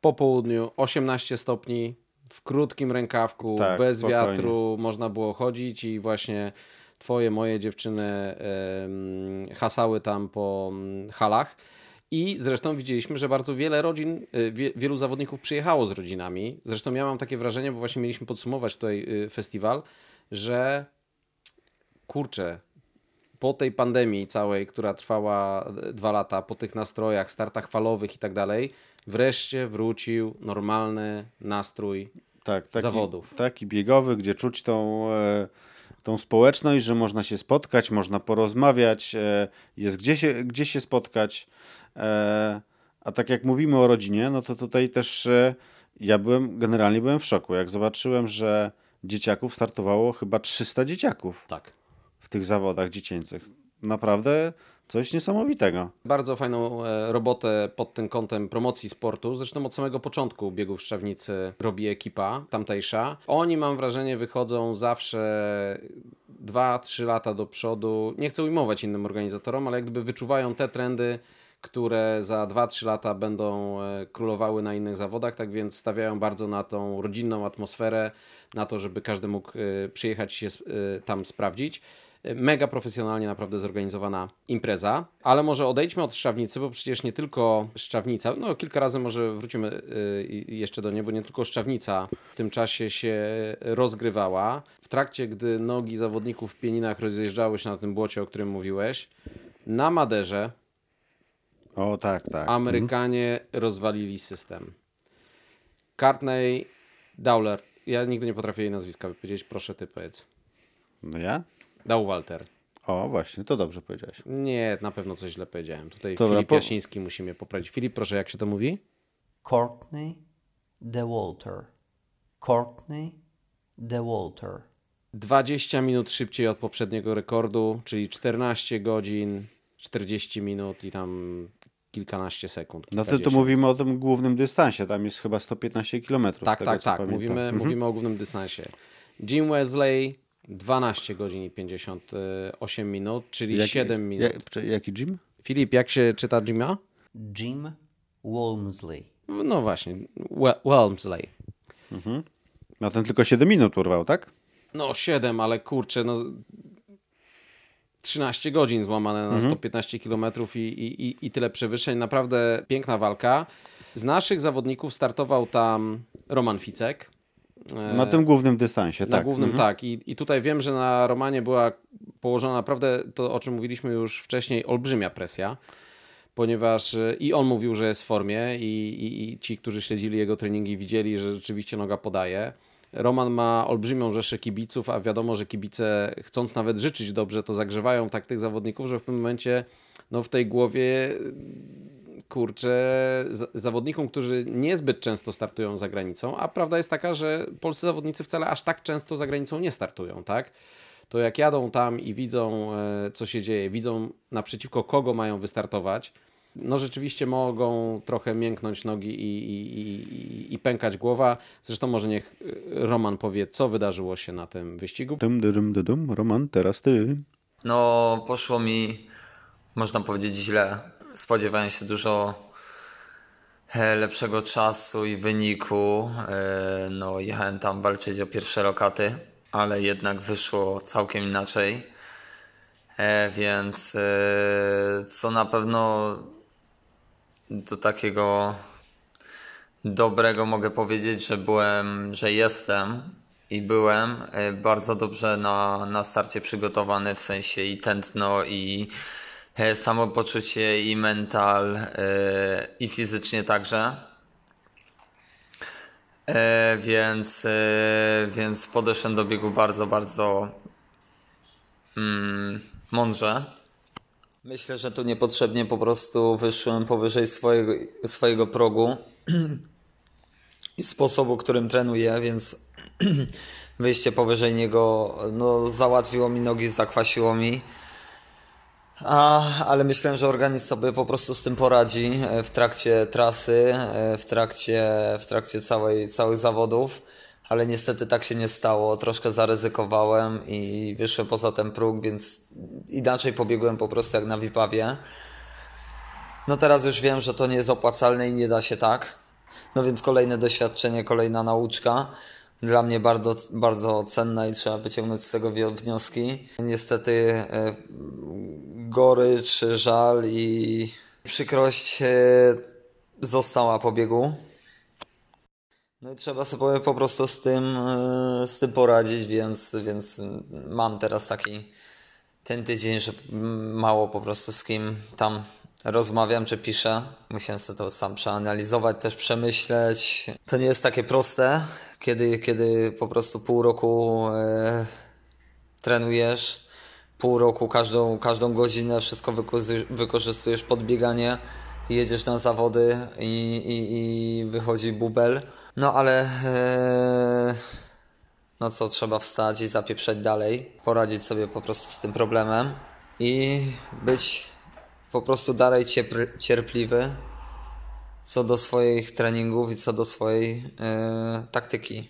po południu 18 stopni, w krótkim rękawku, tak, bez spokojnie. wiatru można było chodzić i właśnie twoje, moje dziewczyny hasały tam po mm, halach. I zresztą widzieliśmy, że bardzo wiele rodzin, y, wie, wielu zawodników przyjechało z rodzinami. Zresztą ja mam takie wrażenie, bo właśnie mieliśmy podsumować tutaj y, festiwal, że kurczę, po tej pandemii całej, która trwała y, dwa lata, po tych nastrojach, startach falowych i tak dalej, wreszcie wrócił normalny nastrój tak, taki, zawodów. Taki biegowy, gdzie czuć tą. E tą społeczność, że można się spotkać, można porozmawiać, e, jest gdzie się, gdzie się spotkać. E, a tak jak mówimy o rodzinie, no to tutaj też e, ja byłem, generalnie byłem w szoku, jak zobaczyłem, że dzieciaków startowało chyba 300 dzieciaków. Tak. W tych zawodach dziecięcych. Naprawdę Coś niesamowitego. Bardzo fajną e, robotę pod tym kątem promocji sportu. Zresztą od samego początku biegów Szczawnicy robi ekipa tamtejsza. Oni, mam wrażenie, wychodzą zawsze 2-3 lata do przodu. Nie chcę ujmować innym organizatorom, ale jak gdyby wyczuwają te trendy, które za 2-3 lata będą e, królowały na innych zawodach, tak więc stawiają bardzo na tą rodzinną atmosferę, na to, żeby każdy mógł e, przyjechać się tam sprawdzić mega profesjonalnie naprawdę zorganizowana impreza. Ale może odejdźmy od Szczawnicy, bo przecież nie tylko Szczawnica, no kilka razy może wrócimy y, jeszcze do niej, bo nie tylko Szczawnica w tym czasie się rozgrywała. W trakcie, gdy nogi zawodników w pieninach rozjeżdżały się na tym błocie, o którym mówiłeś, na Maderze o, tak, tak. Amerykanie mhm. rozwalili system. Courtney Dowler. Ja nigdy nie potrafię jej nazwiska wypowiedzieć. Proszę ty powiedz. No ja? Dał Walter. O, właśnie, to dobrze powiedziałeś. Nie, na pewno coś źle powiedziałem. Tutaj Dobra, Filip po... Jasiński musi mnie poprawić. Filip, proszę, jak się to mówi? Courtney de Walter. Courtney de Walter. 20 minut szybciej od poprzedniego rekordu, czyli 14 godzin, 40 minut i tam kilkanaście sekund. No to, to mówimy o tym głównym dystansie, tam jest chyba 115 km. Tak, tak, tak. Mówimy, mhm. mówimy o głównym dystansie. Jim Wesley 12 godzin i 58 minut, czyli jak, 7 minut. Jak, jaki Jim? Filip, jak się czyta Jima? Jim Walmsley. No właśnie, Walmsley. Mhm. No ten tylko 7 minut urwał, tak? No 7, ale kurczę, no 13 godzin złamane na mhm. 115 km i, i, i tyle przewyższeń. Naprawdę piękna walka. Z naszych zawodników startował tam Roman Ficek, na tym głównym dystansie, na tak. Na głównym, mhm. tak. I, I tutaj wiem, że na Romanie była położona naprawdę to, o czym mówiliśmy już wcześniej, olbrzymia presja, ponieważ e, i on mówił, że jest w formie i, i, i ci, którzy śledzili jego treningi widzieli, że rzeczywiście noga podaje. Roman ma olbrzymią rzeszę kibiców, a wiadomo, że kibice chcąc nawet życzyć dobrze, to zagrzewają tak tych zawodników, że w pewnym momencie no, w tej głowie kurczę, zawodnikom, którzy niezbyt często startują za granicą, a prawda jest taka, że polscy zawodnicy wcale aż tak często za granicą nie startują, tak? To jak jadą tam i widzą, e, co się dzieje, widzą naprzeciwko kogo mają wystartować, no rzeczywiście mogą trochę mięknąć nogi i, i, i, i pękać głowa. Zresztą może niech y, Roman powie, co wydarzyło się na tym wyścigu. Dum, dum, dum, dum. Roman, teraz ty. No, poszło mi, można powiedzieć, źle. Spodziewałem się dużo e, lepszego czasu i wyniku. E, No, jechałem tam walczyć o pierwsze lokaty, ale jednak wyszło całkiem inaczej. E, Więc co na pewno do takiego dobrego mogę powiedzieć, że byłem, że jestem i byłem bardzo dobrze na, na starcie przygotowany w sensie i tętno i samopoczucie i mental e, i fizycznie także. E, Więc, e, więc podeszłem do biegu bardzo, bardzo mm, mądrze. Myślę, że tu niepotrzebnie po prostu wyszłem powyżej swojego, swojego progu *clears throat* i sposobu, którym trenuję, więc *clears throat* wyjście powyżej niego no, załatwiło mi nogi, zakwasiło mi. A, ale myślałem, że organizm sobie po prostu z tym poradzi e, w trakcie trasy, e, w trakcie, w trakcie całej, całych zawodów, ale niestety tak się nie stało. Troszkę zaryzykowałem i wyszłem poza ten próg, więc inaczej pobiegłem po prostu jak na Wipawie. No teraz już wiem, że to nie jest opłacalne i nie da się tak. No więc kolejne doświadczenie, kolejna nauczka. Dla mnie bardzo, bardzo cenna i trzeba wyciągnąć z tego wnioski. Niestety e, gorycz, żal i przykrość e, została po biegu. No i trzeba sobie po prostu z tym, e, z tym poradzić, więc, więc mam teraz taki ten tydzień, że mało po prostu z kim tam rozmawiam czy piszę. Musiałem sobie to sam przeanalizować, też przemyśleć. To nie jest takie proste, kiedy, kiedy po prostu pół roku e, trenujesz, pół roku każdą, każdą godzinę wszystko wykorzy- wykorzystujesz pod bieganie, jedziesz na zawody i, i, i wychodzi bubel. No ale e, no co, trzeba wstać i zapieprzeć dalej, poradzić sobie po prostu z tym problemem i być po prostu dalej cierpliwy co do swoich treningów i co do swojej e, taktyki.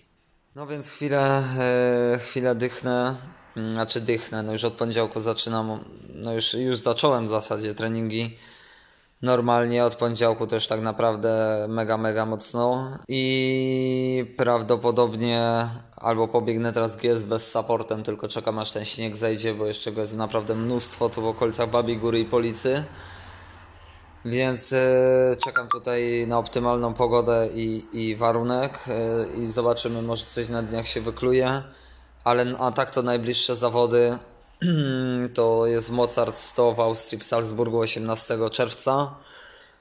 No więc chwilę, e, chwilę dychnę, mm, znaczy dychnę, no już od poniedziałku zaczynam, no już, już zacząłem w zasadzie treningi normalnie, od poniedziałku też tak naprawdę mega, mega mocno i prawdopodobnie albo pobiegnę teraz GS bez supportem, tylko czekam aż ten śnieg zejdzie, bo jeszcze go jest naprawdę mnóstwo tu w okolicach Babiej Góry i Policy. Więc e, czekam tutaj na optymalną pogodę i, i warunek e, i zobaczymy, może coś na dniach się wykluje. Ale a tak to najbliższe zawody *clears throat* to jest Mozart 100 w Austrii w Salzburgu 18 czerwca.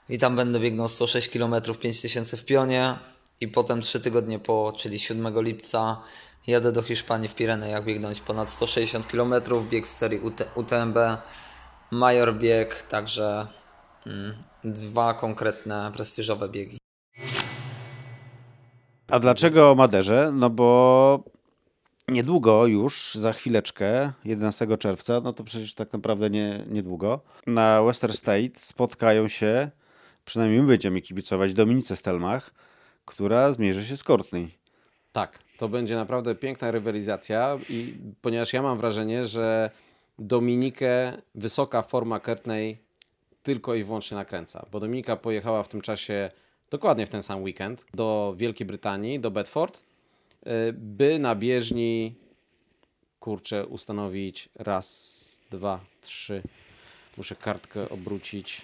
I tam będę biegnął 106 km 5000 w pionie. I potem 3 tygodnie po, czyli 7 lipca jadę do Hiszpanii w Pirenejach biegnąć ponad 160 km, bieg z serii UT, UTMB, Major bieg, także dwa konkretne prestiżowe biegi. A dlaczego o Maderze? No bo niedługo już, za chwileczkę, 11 czerwca, no to przecież tak naprawdę nie, niedługo, na Western State spotkają się, przynajmniej my będziemy kibicować, Dominice Stelmach, która zmierzy się z Courtney. Tak, to będzie naprawdę piękna rywalizacja i ponieważ ja mam wrażenie, że Dominikę wysoka forma Courtney tylko i wyłącznie nakręca, bo Dominika pojechała w tym czasie dokładnie w ten sam weekend do Wielkiej Brytanii, do Bedford, y, by na bieżni kurczę ustanowić raz, dwa, trzy, muszę kartkę obrócić,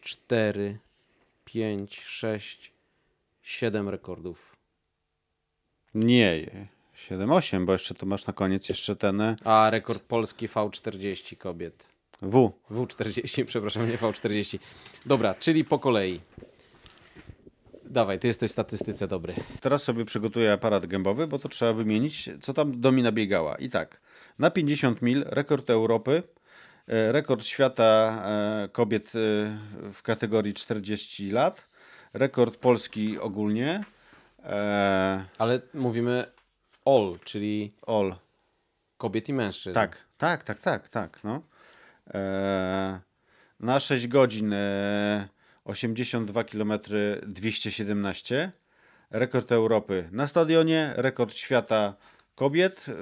cztery, pięć, sześć, siedem rekordów. Nie, 7-8, bo jeszcze tu masz na koniec jeszcze ten e, A rekord polski V40 kobiet. W. W40, *laughs* przepraszam, nie V40. Dobra, czyli po kolei. Dawaj, ty jesteś w statystyce dobry. Teraz sobie przygotuję aparat gębowy, bo to trzeba wymienić, co tam Domina biegała. I tak, na 50 mil rekord Europy, e, rekord świata e, kobiet e, w kategorii 40 lat, rekord Polski ogólnie. Ale mówimy all, czyli All. kobiet i mężczyzn. Tak, tak, tak, tak, tak. No. E, na 6 godzin e, 82 km 217. Rekord Europy na stadionie, rekord świata kobiet e,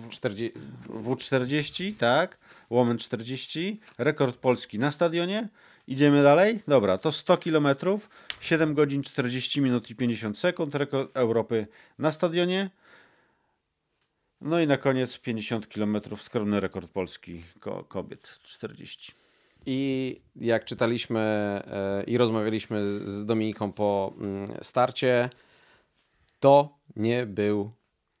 w 40... W40, tak, Women 40, rekord Polski na stadionie. Idziemy dalej? Dobra, to 100 km, 7 godzin 40 minut i 50 sekund, rekord Europy na stadionie. No i na koniec 50 km, skromny rekord Polski ko kobiet 40. I jak czytaliśmy e, i rozmawialiśmy z Dominiką po mm, starcie, to nie był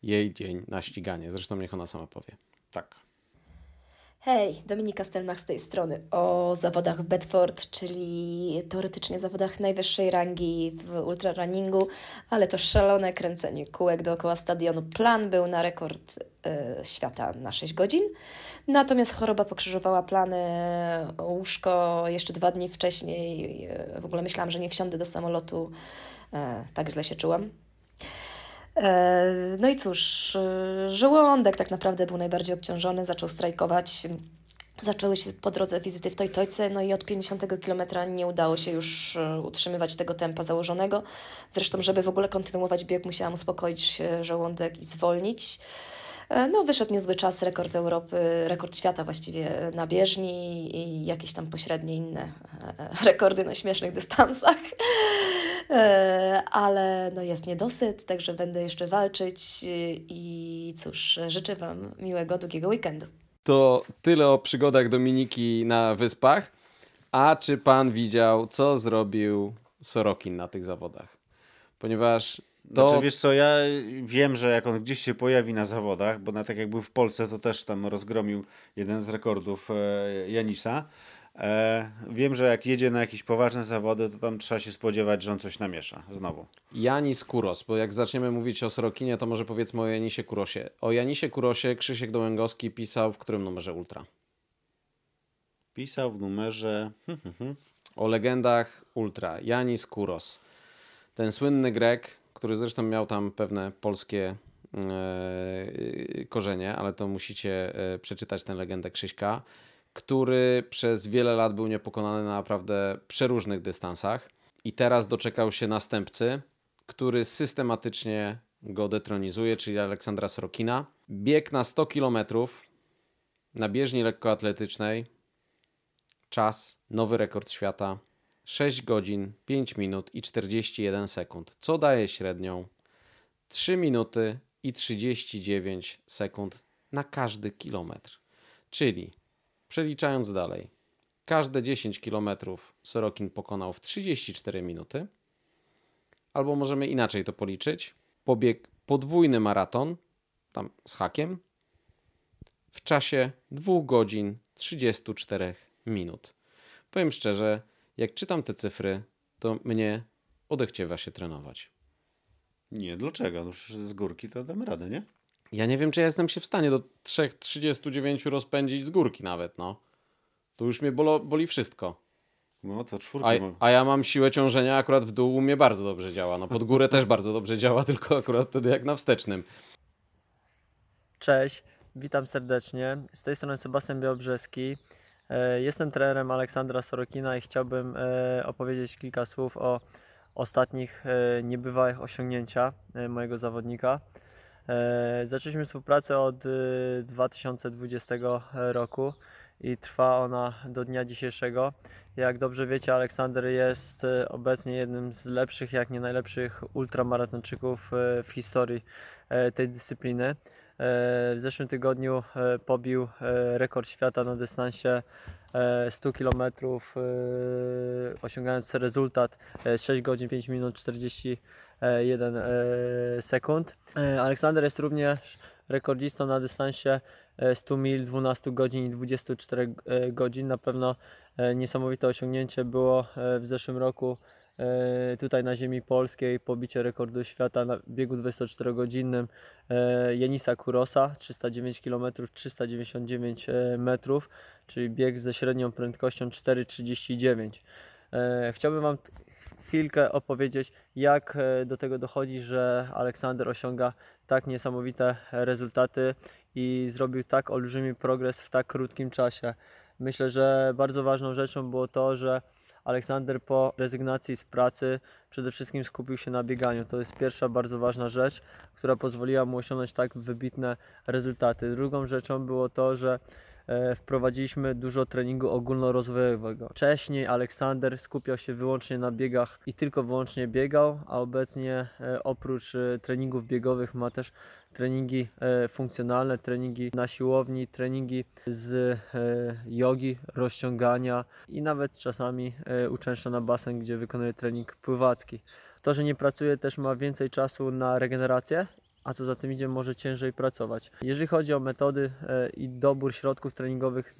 jej dzień na ściganie. Zresztą niech ona sama powie. Tak. Hej, Dominika Stelmach z tej strony o zawodach w Bedford, czyli teoretycznie zawodach najwyższej rangi w ultrarunningu, ale to szalone kręcenie kółek dookoła stadionu. Plan był na rekord y, świata na 6 godzin, natomiast choroba pokrzyżowała plany. Łóżko jeszcze dwa dni wcześniej, y, w ogóle myślałam, że nie wsiądę do samolotu, y, tak źle się czułam. No i cóż, żołądek tak naprawdę był najbardziej obciążony, zaczął strajkować. Zaczęły się po drodze wizyty w Tojtojce, no i od 50 kilometra nie udało się już utrzymywać tego tempa założonego. Zresztą, żeby w ogóle kontynuować bieg, musiałam uspokoić żołądek i zwolnić. No, wyszedł niezły czas, rekord Europy, rekord świata właściwie na bieżni i jakieś tam pośrednie inne rekordy na śmiesznych dystansach. Ale no jest niedosyt, także będę jeszcze walczyć i cóż, życzę Wam miłego, długiego weekendu. To tyle o przygodach Dominiki na wyspach. A czy pan widział, co zrobił Sorokin na tych zawodach? Ponieważ to... Znaczy, wiesz co, ja wiem, że jak on gdzieś się pojawi na zawodach, bo na tak jak był w Polsce, to też tam rozgromił jeden z rekordów e, Janisa. E, wiem, że jak jedzie na jakieś poważne zawody, to tam trzeba się spodziewać, że on coś namiesza. Znowu. Janis Kuros, bo jak zaczniemy mówić o Sorokinie, to może powiedzmy o Janisie Kurosie. O Janisie Kurosie Krzysiek Dołęgowski pisał w którym numerze Ultra? Pisał w numerze... *laughs* o legendach Ultra. Janis Kuros. Ten słynny Grek, który zresztą miał tam pewne polskie e, korzenie, ale to musicie e, przeczytać tę legendę Krzyśka, który przez wiele lat był niepokonany na naprawdę przeróżnych dystansach i teraz doczekał się następcy, który systematycznie go detronizuje, czyli Aleksandra Sorokina. Bieg na 100 km na bieżni lekkoatletycznej. Czas, nowy rekord świata 6 godzin, 5 minut i 41 sekund, co daje średnią 3 minuty i 39 sekund na każdy kilometr. Czyli przeliczając dalej, każde 10 km Sorokin pokonał w 34 minuty, albo możemy inaczej to policzyć. Pobieg podwójny maraton, tam z hakiem, w czasie 2 godzin 34 minut. Powiem szczerze, jak czytam te cyfry, to mnie odechciewa się trenować. Nie, dlaczego? No z górki to damy radę, nie? Ja nie wiem, czy ja jestem się w stanie do 3,39 rozpędzić z górki nawet, no. To już mnie bolo, boli wszystko. No to czwórka. A, a, ja mam siłę ciążenia akurat w dół u mnie bardzo dobrze działa. No pod górę też bardzo dobrze działa, *laughs* tylko akurat wtedy jak na wstecznym. Cześć, witam serdecznie. Z tej strony Sebastian Białobrzeski. Jestem trenerem Aleksandra Sorokina i chciałbym opowiedzieć kilka słów o ostatnich niebywałych osiągnięciach mojego zawodnika. Zaczęliśmy współpracę od 2020 roku i trwa ona do dnia dzisiejszego. Jak dobrze wiecie, Aleksander jest obecnie jednym z lepszych, jak nie najlepszych ultramaratończyków w historii tej dyscypliny. W zeszłym tygodniu pobił rekord świata na dystansie 100 km, osiągając rezultat 6 godzin 5 minut 41 sekund. Aleksander jest również rekordzistą na dystansie 100 mil 12 godzin i 24 godzin. Na pewno niesamowite osiągnięcie było w zeszłym roku tutaj na ziemi polskiej pobicie rekordu świata na biegu 24-godzinnym Janisa Kurosa 309 km 399 metrów, czyli bieg ze średnią prędkością 4,39. Chciałbym Wam chwilkę opowiedzieć, jak do tego dochodzi, że Aleksander osiąga tak niesamowite rezultaty i zrobił tak olbrzymi progres w tak krótkim czasie. Myślę, że bardzo ważną rzeczą było to, że Aleksander po rezygnacji z pracy przede wszystkim skupił się na bieganiu. To jest pierwsza bardzo ważna rzecz, która pozwoliła mu osiągnąć tak wybitne rezultaty. Drugą rzeczą było to, że wprowadziliśmy dużo treningu ogólnorozwojowego. Wcześniej Aleksander skupiał się wyłącznie na biegach i tylko wyłącznie biegał, a obecnie e, oprócz e, treningów biegowych ma też treningi e, funkcjonalne, treningi na siłowni, treningi z e, jogi, rozciągania i nawet czasami e, uczęszcza na basen, gdzie wykonuje trening pływacki. To, że nie pracuje też ma więcej czasu na regenerację a co za tym idzie, może ciężej pracować. Jeżeli chodzi o metody e, i dobór środków treningowych,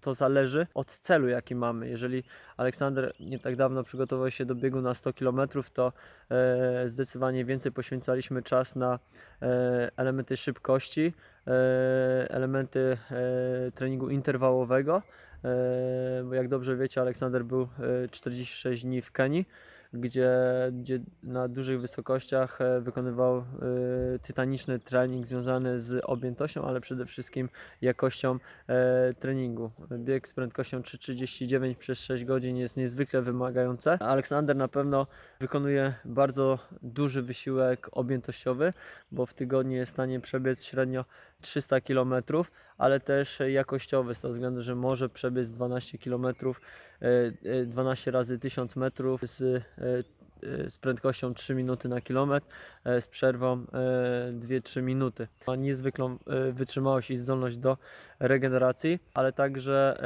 to zależy od celu, jaki mamy. Jeżeli Aleksander nie tak dawno przygotował się do biegu na 100 km, to e, zdecydowanie więcej poświęcaliśmy czas na e, elementy szybkości, elementy treningu interwałowego, bo jak dobrze wiecie, Aleksander był 46 dni w Kenii gdzie, gdzie na dużych wysokościach e, wykonywał e, tytaniczny trening związany z objętością, ale przede wszystkim jakością e, treningu. Bieg z prędkością 3,39 przez 6 godzin jest niezwykle wymagający. Aleksander na pewno wykonuje bardzo duży wysiłek objętościowy, bo w tygodniu jest w stanie przebiec średnio 300 km, ale też jakościowy z tego względu, że może przebiec 12 km, 12 razy 1000 metrów z, e, e, z prędkością 3 minuty na kilometr e, z przerwą 2-3 minuty. Ma niezwykłą wytrzymałość i zdolność do regeneracji, ale także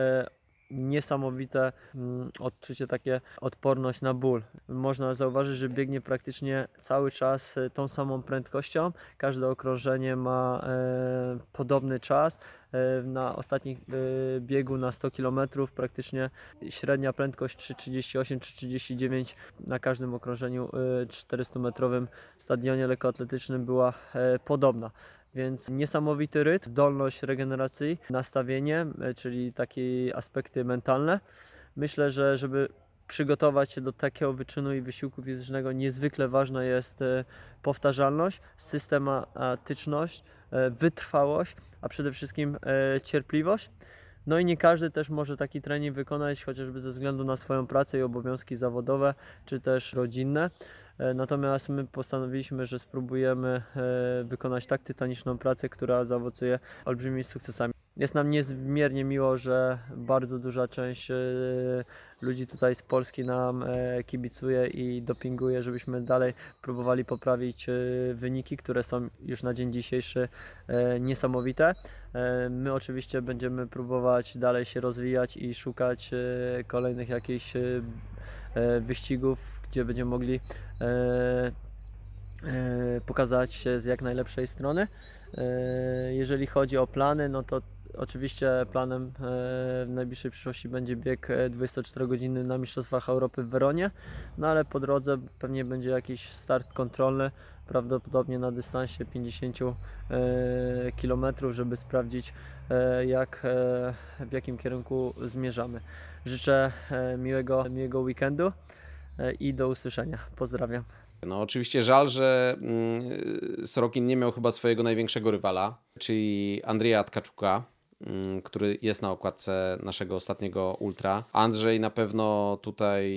niesamowite mm, odczucie, takie odporność na ból. Można zauważyć, że biegnie praktycznie cały czas e, tą samą prędkością. Każde okrążenie ma e, podobny czas. E, na ostatnim biegu na 100 km praktycznie średnia prędkość 3,38-3,39 na każdym okrążeniu 400-metrowym e, stadionie lekkoatletycznym była podobna. Więc niesamowity rytm, zdolność regeneracji, nastawienie, e, czyli takie aspekty mentalne. Myślę, że żeby przygotować się do takiego wyczynu i wysiłku fizycznego, niezwykle ważna jest e, powtarzalność, systematyczność, e, wytrwałość, a przede wszystkim cierpliwość. No i nie każdy też może taki trening wykonać, chociażby ze względu na swoją pracę i obowiązki zawodowe, czy też rodzinne. E, natomiast my postanowiliśmy, że spróbujemy e, wykonać tak tytaniczną pracę, która zaowocuje olbrzymimi sukcesami. Jest nam niezmiernie miło, że bardzo duża część e, ludzi tutaj z Polski nam kibicuje i dopinguje, żebyśmy dalej próbowali poprawić wyniki, które są już na dzień dzisiejszy niesamowite. My oczywiście będziemy próbować dalej się rozwijać i szukać kolejnych jakichś E, wyścigów, gdzie będziemy mogli e, e, pokazać się z jak najlepszej strony. Jeżeli chodzi o plany, no to Oczywiście planem w najbliższej przyszłości będzie bieg 24 godziny na Mistrzostwach Europy w Weronie, no ale po drodze pewnie będzie jakiś start kontrolny, prawdopodobnie na dystansie 50 km, żeby sprawdzić jak, w jakim kierunku zmierzamy. Życzę e, miłego, miłego weekendu e, i do usłyszenia. Pozdrawiam. No oczywiście żal, że mm, Sorokin nie miał chyba swojego największego rywala, czyli Andrzeja Tkaczuka, który jest na okładce naszego ostatniego Ultra. Andrzej na pewno tutaj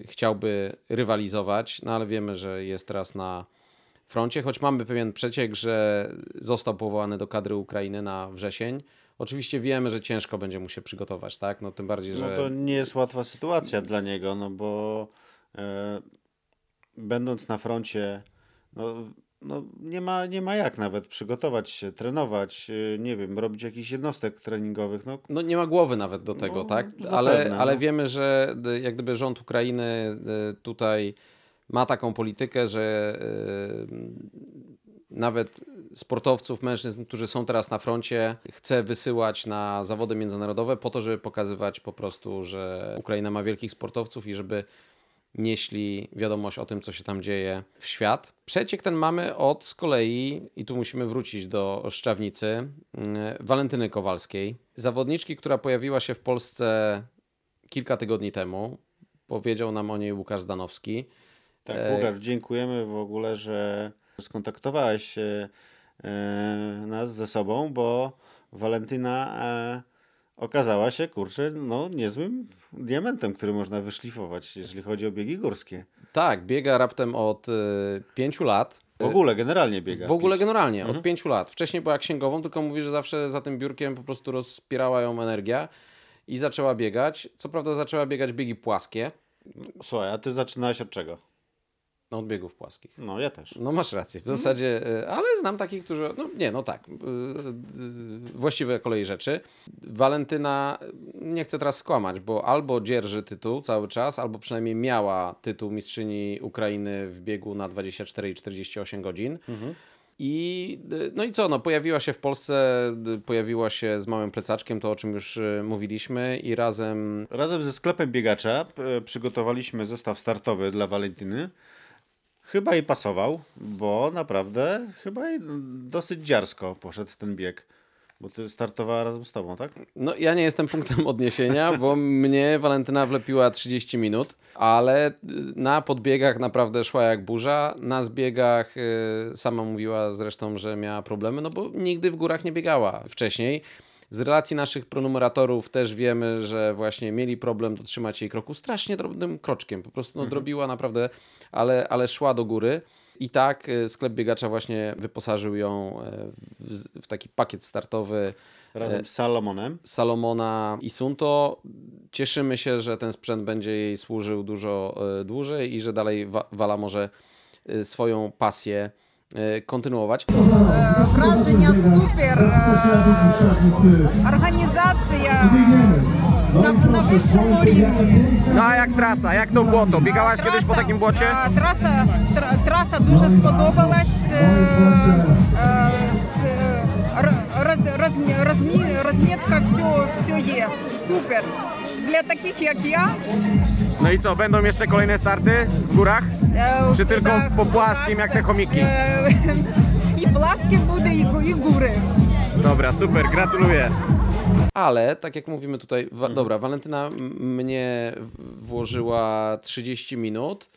e, chciałby rywalizować, no ale wiemy, że jest teraz na froncie, choć mamy pewien przeciek, że został powołany do kadry Ukrainy na wrzesień. Oczywiście wiemy, że ciężko będzie mu się przygotować, tak? No tym bardziej, że... No to nie jest łatwa sytuacja dla niego, no bo e, będąc na froncie, no, no nie, ma, nie ma jak nawet przygotować się, trenować, e, nie wiem, robić jakichś jednostek treningowych. No, no nie ma głowy nawet do tego, no, tak? Ale, ale no. wiemy, że jak gdyby rząd Ukrainy e, tutaj ma taką politykę, że nawet sportowców, mężczyzn, którzy są teraz na froncie, chce wysyłać na zawody międzynarodowe po to, żeby pokazywać po prostu, że Ukraina ma wielkich sportowców i żeby nieśli wiadomość o tym, co się tam dzieje w świat. Przeciek ten mamy od z kolei, i tu musimy wrócić do Szczawnicy, mm, Walentyny Kowalskiej. Zawodniczki, która pojawiła się w Polsce kilka tygodni temu. Powiedział nam o niej Łukasz Danowski. Tak, Łukasz, dziękujemy w ogóle, że skontaktowałeś e, nas ze sobą, bo Walentyna e, okazała się, kurczę, no niezłym diamentem, który można wyszlifować, jeżeli chodzi o biegi górskie. Tak, biega raptem od y, pięciu lat. W ogóle, generalnie biega. W ogóle generalnie, Mhm. od pięciu lat. Wcześniej była księgową, tylko mówi, że zawsze za tym biurkiem po prostu rozpierała ją energia i zaczęła biegać. Co prawda zaczęła biegać biegi płaskie. Słuchaj, a ty zaczynałeś od czego? No, od biegów płaskich. No, ja też. No masz rację, w zasadzie, y, ale znam takich, którzy, no nie, no tak, y, y, właściwe kolei rzeczy. Walentyna, nie chcę teraz skłamać, bo albo dzierży tytuł cały czas, albo przynajmniej miała tytuł mistrzyni Ukrainy w biegu na 24 i 48 godzin. I y, no i co, no pojawiła się w Polsce, pojawiła się z małym plecaczkiem, to o czym już mówiliśmy i razem... Razem ze sklepem biegacza e, przygotowaliśmy zestaw startowy dla Walentyny. Chyba jej pasował, bo naprawdę chyba jej dosyć dziarsko poszedł ten bieg. Bo ty startowała razem z tobą, tak? No ja nie jestem punktem odniesienia, bo mnie Walentyna wlepiła 30 minut, ale na podbiegach naprawdę szła jak burza. Na zbiegach y, sama mówiła zresztą, że miała problemy, no bo nigdy w górach nie biegała wcześniej. Z relacji naszych pronumeratorów też wiemy, że właśnie mieli problem dotrzymać jej kroku strasznie drobnym kroczkiem. Po prostu no, Mhm. drobiła naprawdę, ale, ale szła do góry. I tak y, sklep biegacza właśnie wyposażył ją e, w, w taki pakiet startowy. Razem e, z Salomonem. Salomona i Sunto. Cieszymy się, że ten sprzęt będzie jej służył dużo e, dłużej i że dalej Wa- Wala może e, swoją pasję e, kontynuować. Враження супер. е, Організація на, на вищому рівні. No a jak trasa, jak to błoto? Biegałaś kiedyś po takim błocie? Е, Траса, тр- траса дуже сподобалась. е, е, з- е, р- роз, розмі- розмі- розмітка, все, все є. Супер. Для таких як я. No i co, będą jeszcze kolejne starty w górach? Czy tylko po płaskim, jak te chomiki? *laughs* I płaskie budy, i góry. Dobra, super, gratuluję. Ale, tak jak mówimy tutaj, wa mhm. dobra, Walentyna mnie włożyła 30 minut,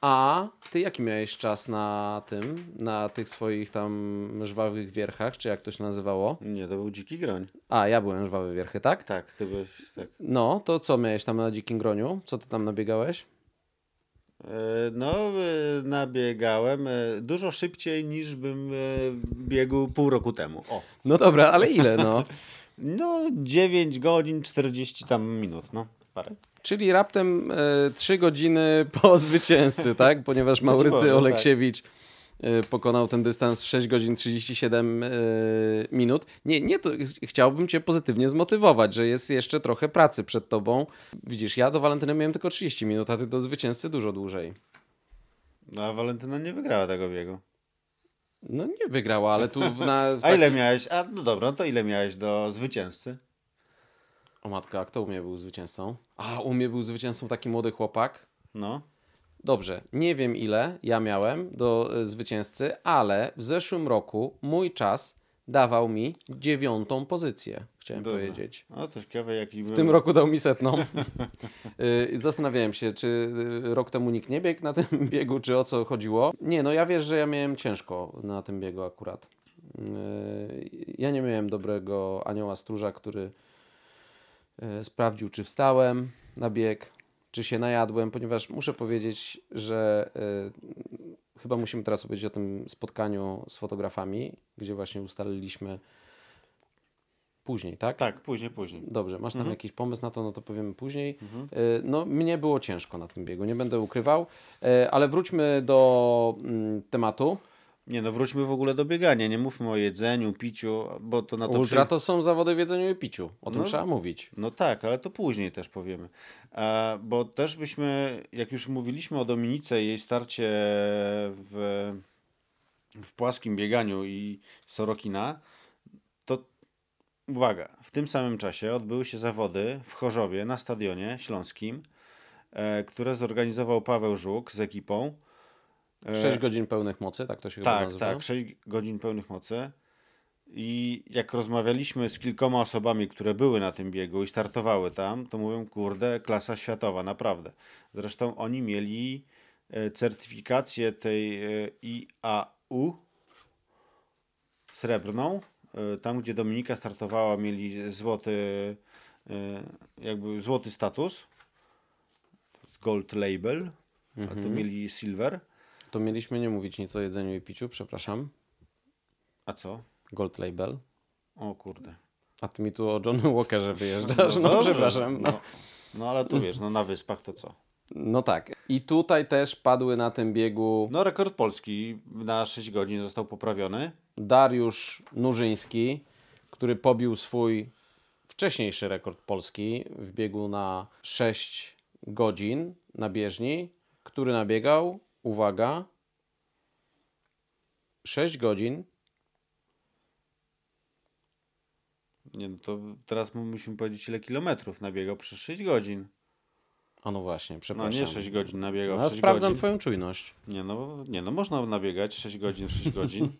a ty jaki miałeś czas na tym, na tych swoich tam żwawych wierchach, czy jak to się nazywało? Nie, to był dziki groń. A, ja byłem żwawy wierchy, tak? Tak, ty byłeś, tak. No, to co miałeś tam na dzikim groniu? Co ty tam nabiegałeś? E, No, e, nabiegałem e, dużo szybciej niż bym biegł pół roku temu. O. No dobra, ale ile, no? *laughs* No, 9 godzin 40 tam minut, no, parę. Czyli raptem e, 3 godziny po zwycięzcy, tak? Ponieważ Maurycy powiem, Oleksiewicz pokonał ten dystans w 6 godzin 37 e, minut. Nie, nie, to ch- chciałbym cię pozytywnie zmotywować, że jest jeszcze trochę pracy przed tobą. Widzisz, ja do Walentyny miałem tylko 30 minut, a ty do zwycięzcy dużo dłużej. No, a Walentyna nie wygrała tego biegu. No nie wygrała, ale tu na... w *laughs* A ile miałeś? A no dobra, no to ile miałeś do zwycięzcy? O matka, a kto u mnie był zwycięzcą? A, u mnie był zwycięzcą taki młody chłopak. No. Dobrze, nie wiem ile ja miałem do e, zwycięzcy, ale w zeszłym roku mój czas dawał mi dziewiątą pozycję, chciałem Dobra. powiedzieć. O, to ciekawe jaki W był. tym roku dał mi setną. Y, *laughs* Zastanawiałem się, czy y, rok temu nikt nie biegł na tym *laughs* biegu, czy o co chodziło. Nie, no ja wiesz, że ja miałem ciężko na tym biegu akurat. Ja nie miałem dobrego anioła stróża, który sprawdził, czy wstałem na bieg, czy się najadłem, ponieważ muszę powiedzieć, że y, chyba musimy teraz opowiedzieć o tym spotkaniu z fotografami, gdzie właśnie ustaliliśmy później, tak? Tak, później, później. Dobrze, masz tam Mhm. jakiś pomysł na to, no to powiemy później. Y, No, mnie było ciężko na tym biegu, nie będę ukrywał, Y, ale wróćmy do mm, tematu. Nie no, wróćmy w ogóle do biegania. Nie mówmy o jedzeniu, piciu, bo to na to Ultra przy- to są zawody w jedzeniu i piciu, o tym No, trzeba mówić. No tak, ale to później też powiemy. A, bo też byśmy, jak już mówiliśmy o Dominice i jej starcie w, w płaskim bieganiu i Sorokina, to uwaga, w tym samym czasie odbyły się zawody w Chorzowie na stadionie śląskim, e, które zorganizował Paweł Żuk z ekipą. E, 6 godzin pełnych mocy, tak to się chyba tak, nazywa. tak, 6 godzin pełnych mocy. I jak rozmawialiśmy z kilkoma osobami, które były na tym biegu i startowały tam, to mówią, kurde, klasa światowa, naprawdę. Zresztą oni mieli e, certyfikację tej e, IAU srebrną, e, tam gdzie Dominika startowała, mieli złoty, e, jakby złoty status, gold label, a tu Mhm. mieli silver. To mieliśmy nie mówić nic o jedzeniu i piciu, przepraszam. A co? Gold Label. O kurde. A ty mi tu o John Walkerze wyjeżdżasz, no, dobrze, przepraszam. No. No, no ale tu wiesz, no na wyspach to co? no tak. I tutaj też padły na tym biegu No rekord polski na 6 godzin został poprawiony. Dariusz Nurzyński, który pobił swój wcześniejszy rekord polski w biegu na 6 godzin na bieżni, który nabiegał, uwaga, 6 godzin. Nie, no to teraz mu- musimy powiedzieć ile kilometrów nabiegał przez 6 godzin. A no właśnie, No przepraszam. nie 6 godzin nabiegał. No, ja 6 sprawdzam godzin. twoją czujność. Nie no, nie no, można nabiegać 6 godzin, 6 godzin.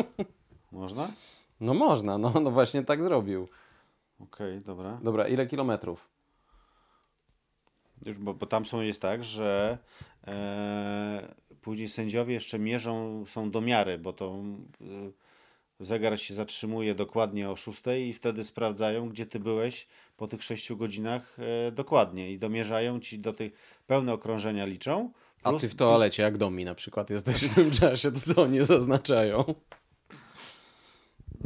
*laughs* można? No można, no, no właśnie tak zrobił. Okej, dobra. Dobra, ile kilometrów? Już, bo, bo tam są jest tak, że później sędziowie jeszcze mierzą, są domiary, bo to e, zegar się zatrzymuje dokładnie o 6 i wtedy sprawdzają, gdzie ty byłeś po tych 6 godzinach e, dokładnie i domierzają ci do tych pełne okrążenia liczą. A ty w toalecie, jak Domi na przykład jesteś w tym czasie, to co oni zaznaczają?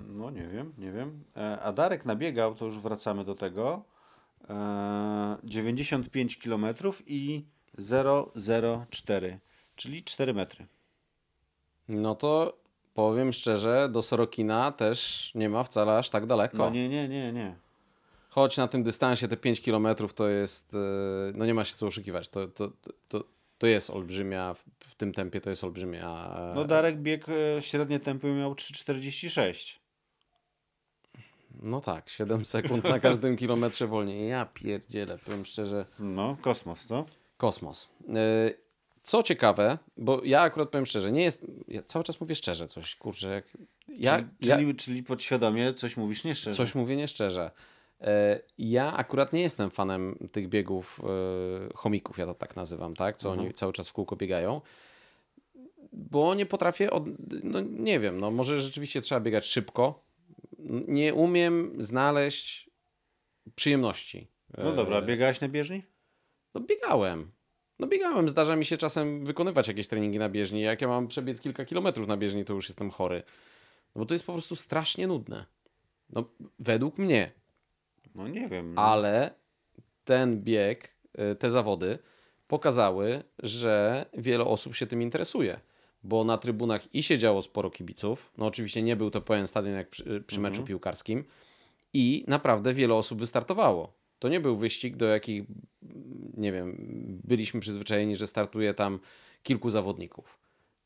No nie wiem, nie wiem. E, A Darek nabiegał, to już wracamy do tego, e, 95 km i 0,04, czyli 4 metry. No to powiem szczerze, do Sorokina też nie ma wcale aż tak daleko. No nie, nie, nie, nie. Choć na tym dystansie te 5 km to jest, e, no nie ma się co oszukiwać, to, to, to, to jest olbrzymia, w- tym tempie to jest olbrzymia. e, No Darek bieg e, średnie tempo miał 3,46. No tak, 7 sekund na każdym kilometrze wolniej. Ja pierdzielę, powiem szczerze. No, kosmos, co? Kosmos. E, Co ciekawe, bo ja akurat powiem szczerze, nie jest, ja cały czas mówię szczerze coś, kurczę, jak ja, czyli, ja, czyli, czyli podświadomie coś mówisz nieszczerze. Coś mówię nieszczerze. E, Ja akurat nie jestem fanem tych biegów e, chomików, ja to tak nazywam, tak? Co Mhm. oni cały czas w kółko biegają. Bo nie potrafię, od... no nie wiem, no może rzeczywiście trzeba biegać szybko. Nie umiem znaleźć przyjemności. No dobra, biegałeś na bieżni? No biegałem. No biegałem, zdarza mi się czasem wykonywać jakieś treningi na bieżni. Jak ja mam przebiec kilka kilometrów na bieżni, to już jestem chory. No bo to jest po prostu strasznie nudne. No według mnie. No nie wiem. No. Ale ten bieg, y, te zawody pokazały, że wiele osób się tym interesuje. Bo na trybunach i siedziało sporo kibiców. No oczywiście nie był to pełen stadion jak przy, przy meczu Mhm. piłkarskim. I naprawdę wiele osób wystartowało. To nie był wyścig, do jakich, nie wiem, byliśmy przyzwyczajeni, że startuje tam kilku zawodników.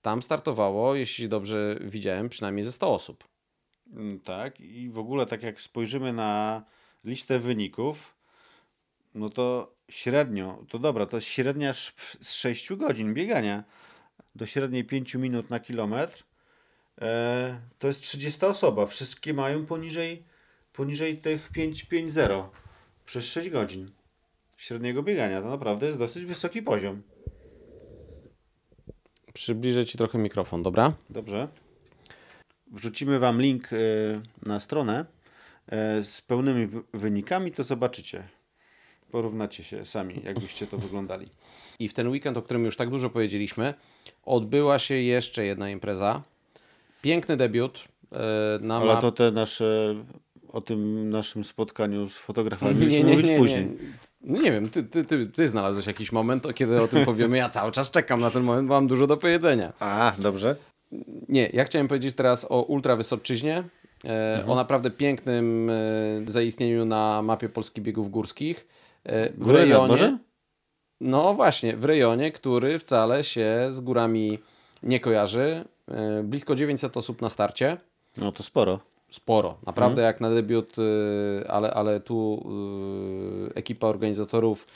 Tam startowało, jeśli dobrze widziałem, przynajmniej ze 100 osób. Mm, Tak, i w ogóle tak jak spojrzymy na listę wyników, no to średnio, to dobra, to średnia z 6 godzin biegania do średniej 5 minut na kilometr, e, to jest 30 osoba. Wszystkie mają poniżej, poniżej tych 5,50 przez 6 godzin średniego biegania. To naprawdę jest dosyć wysoki poziom. Przybliżę Ci trochę mikrofon, dobra? Dobrze. Wrzucimy Wam link e, na stronę e, z pełnymi wy- wynikami, to zobaczycie. Porównacie się sami, jakbyście to wyglądali. I w ten weekend, o którym już tak dużo powiedzieliśmy, odbyła się jeszcze jedna impreza. Piękny debiut e, na Ale map- to te nasze, o tym naszym spotkaniu z fotografami Nie, mieliśmy nie, mówić nie, później. nie. No nie wiem, ty, ty, ty, ty znalazłeś jakiś moment, kiedy o tym powiemy. Ja cały czas czekam na ten moment, bo mam dużo do powiedzenia. A, dobrze. Nie, ja chciałem powiedzieć teraz o Ultra Wysoczyźnie, e, Mhm. o naprawdę pięknym e, zaistnieniu na mapie polskich biegów górskich. E, w Górę nad rejonie. No właśnie, w rejonie, który wcale się z górami nie kojarzy. Blisko 900 osób na starcie. No to sporo. Sporo, naprawdę Mhm. jak na debiut, y, ale, ale tu y, ekipa organizatorów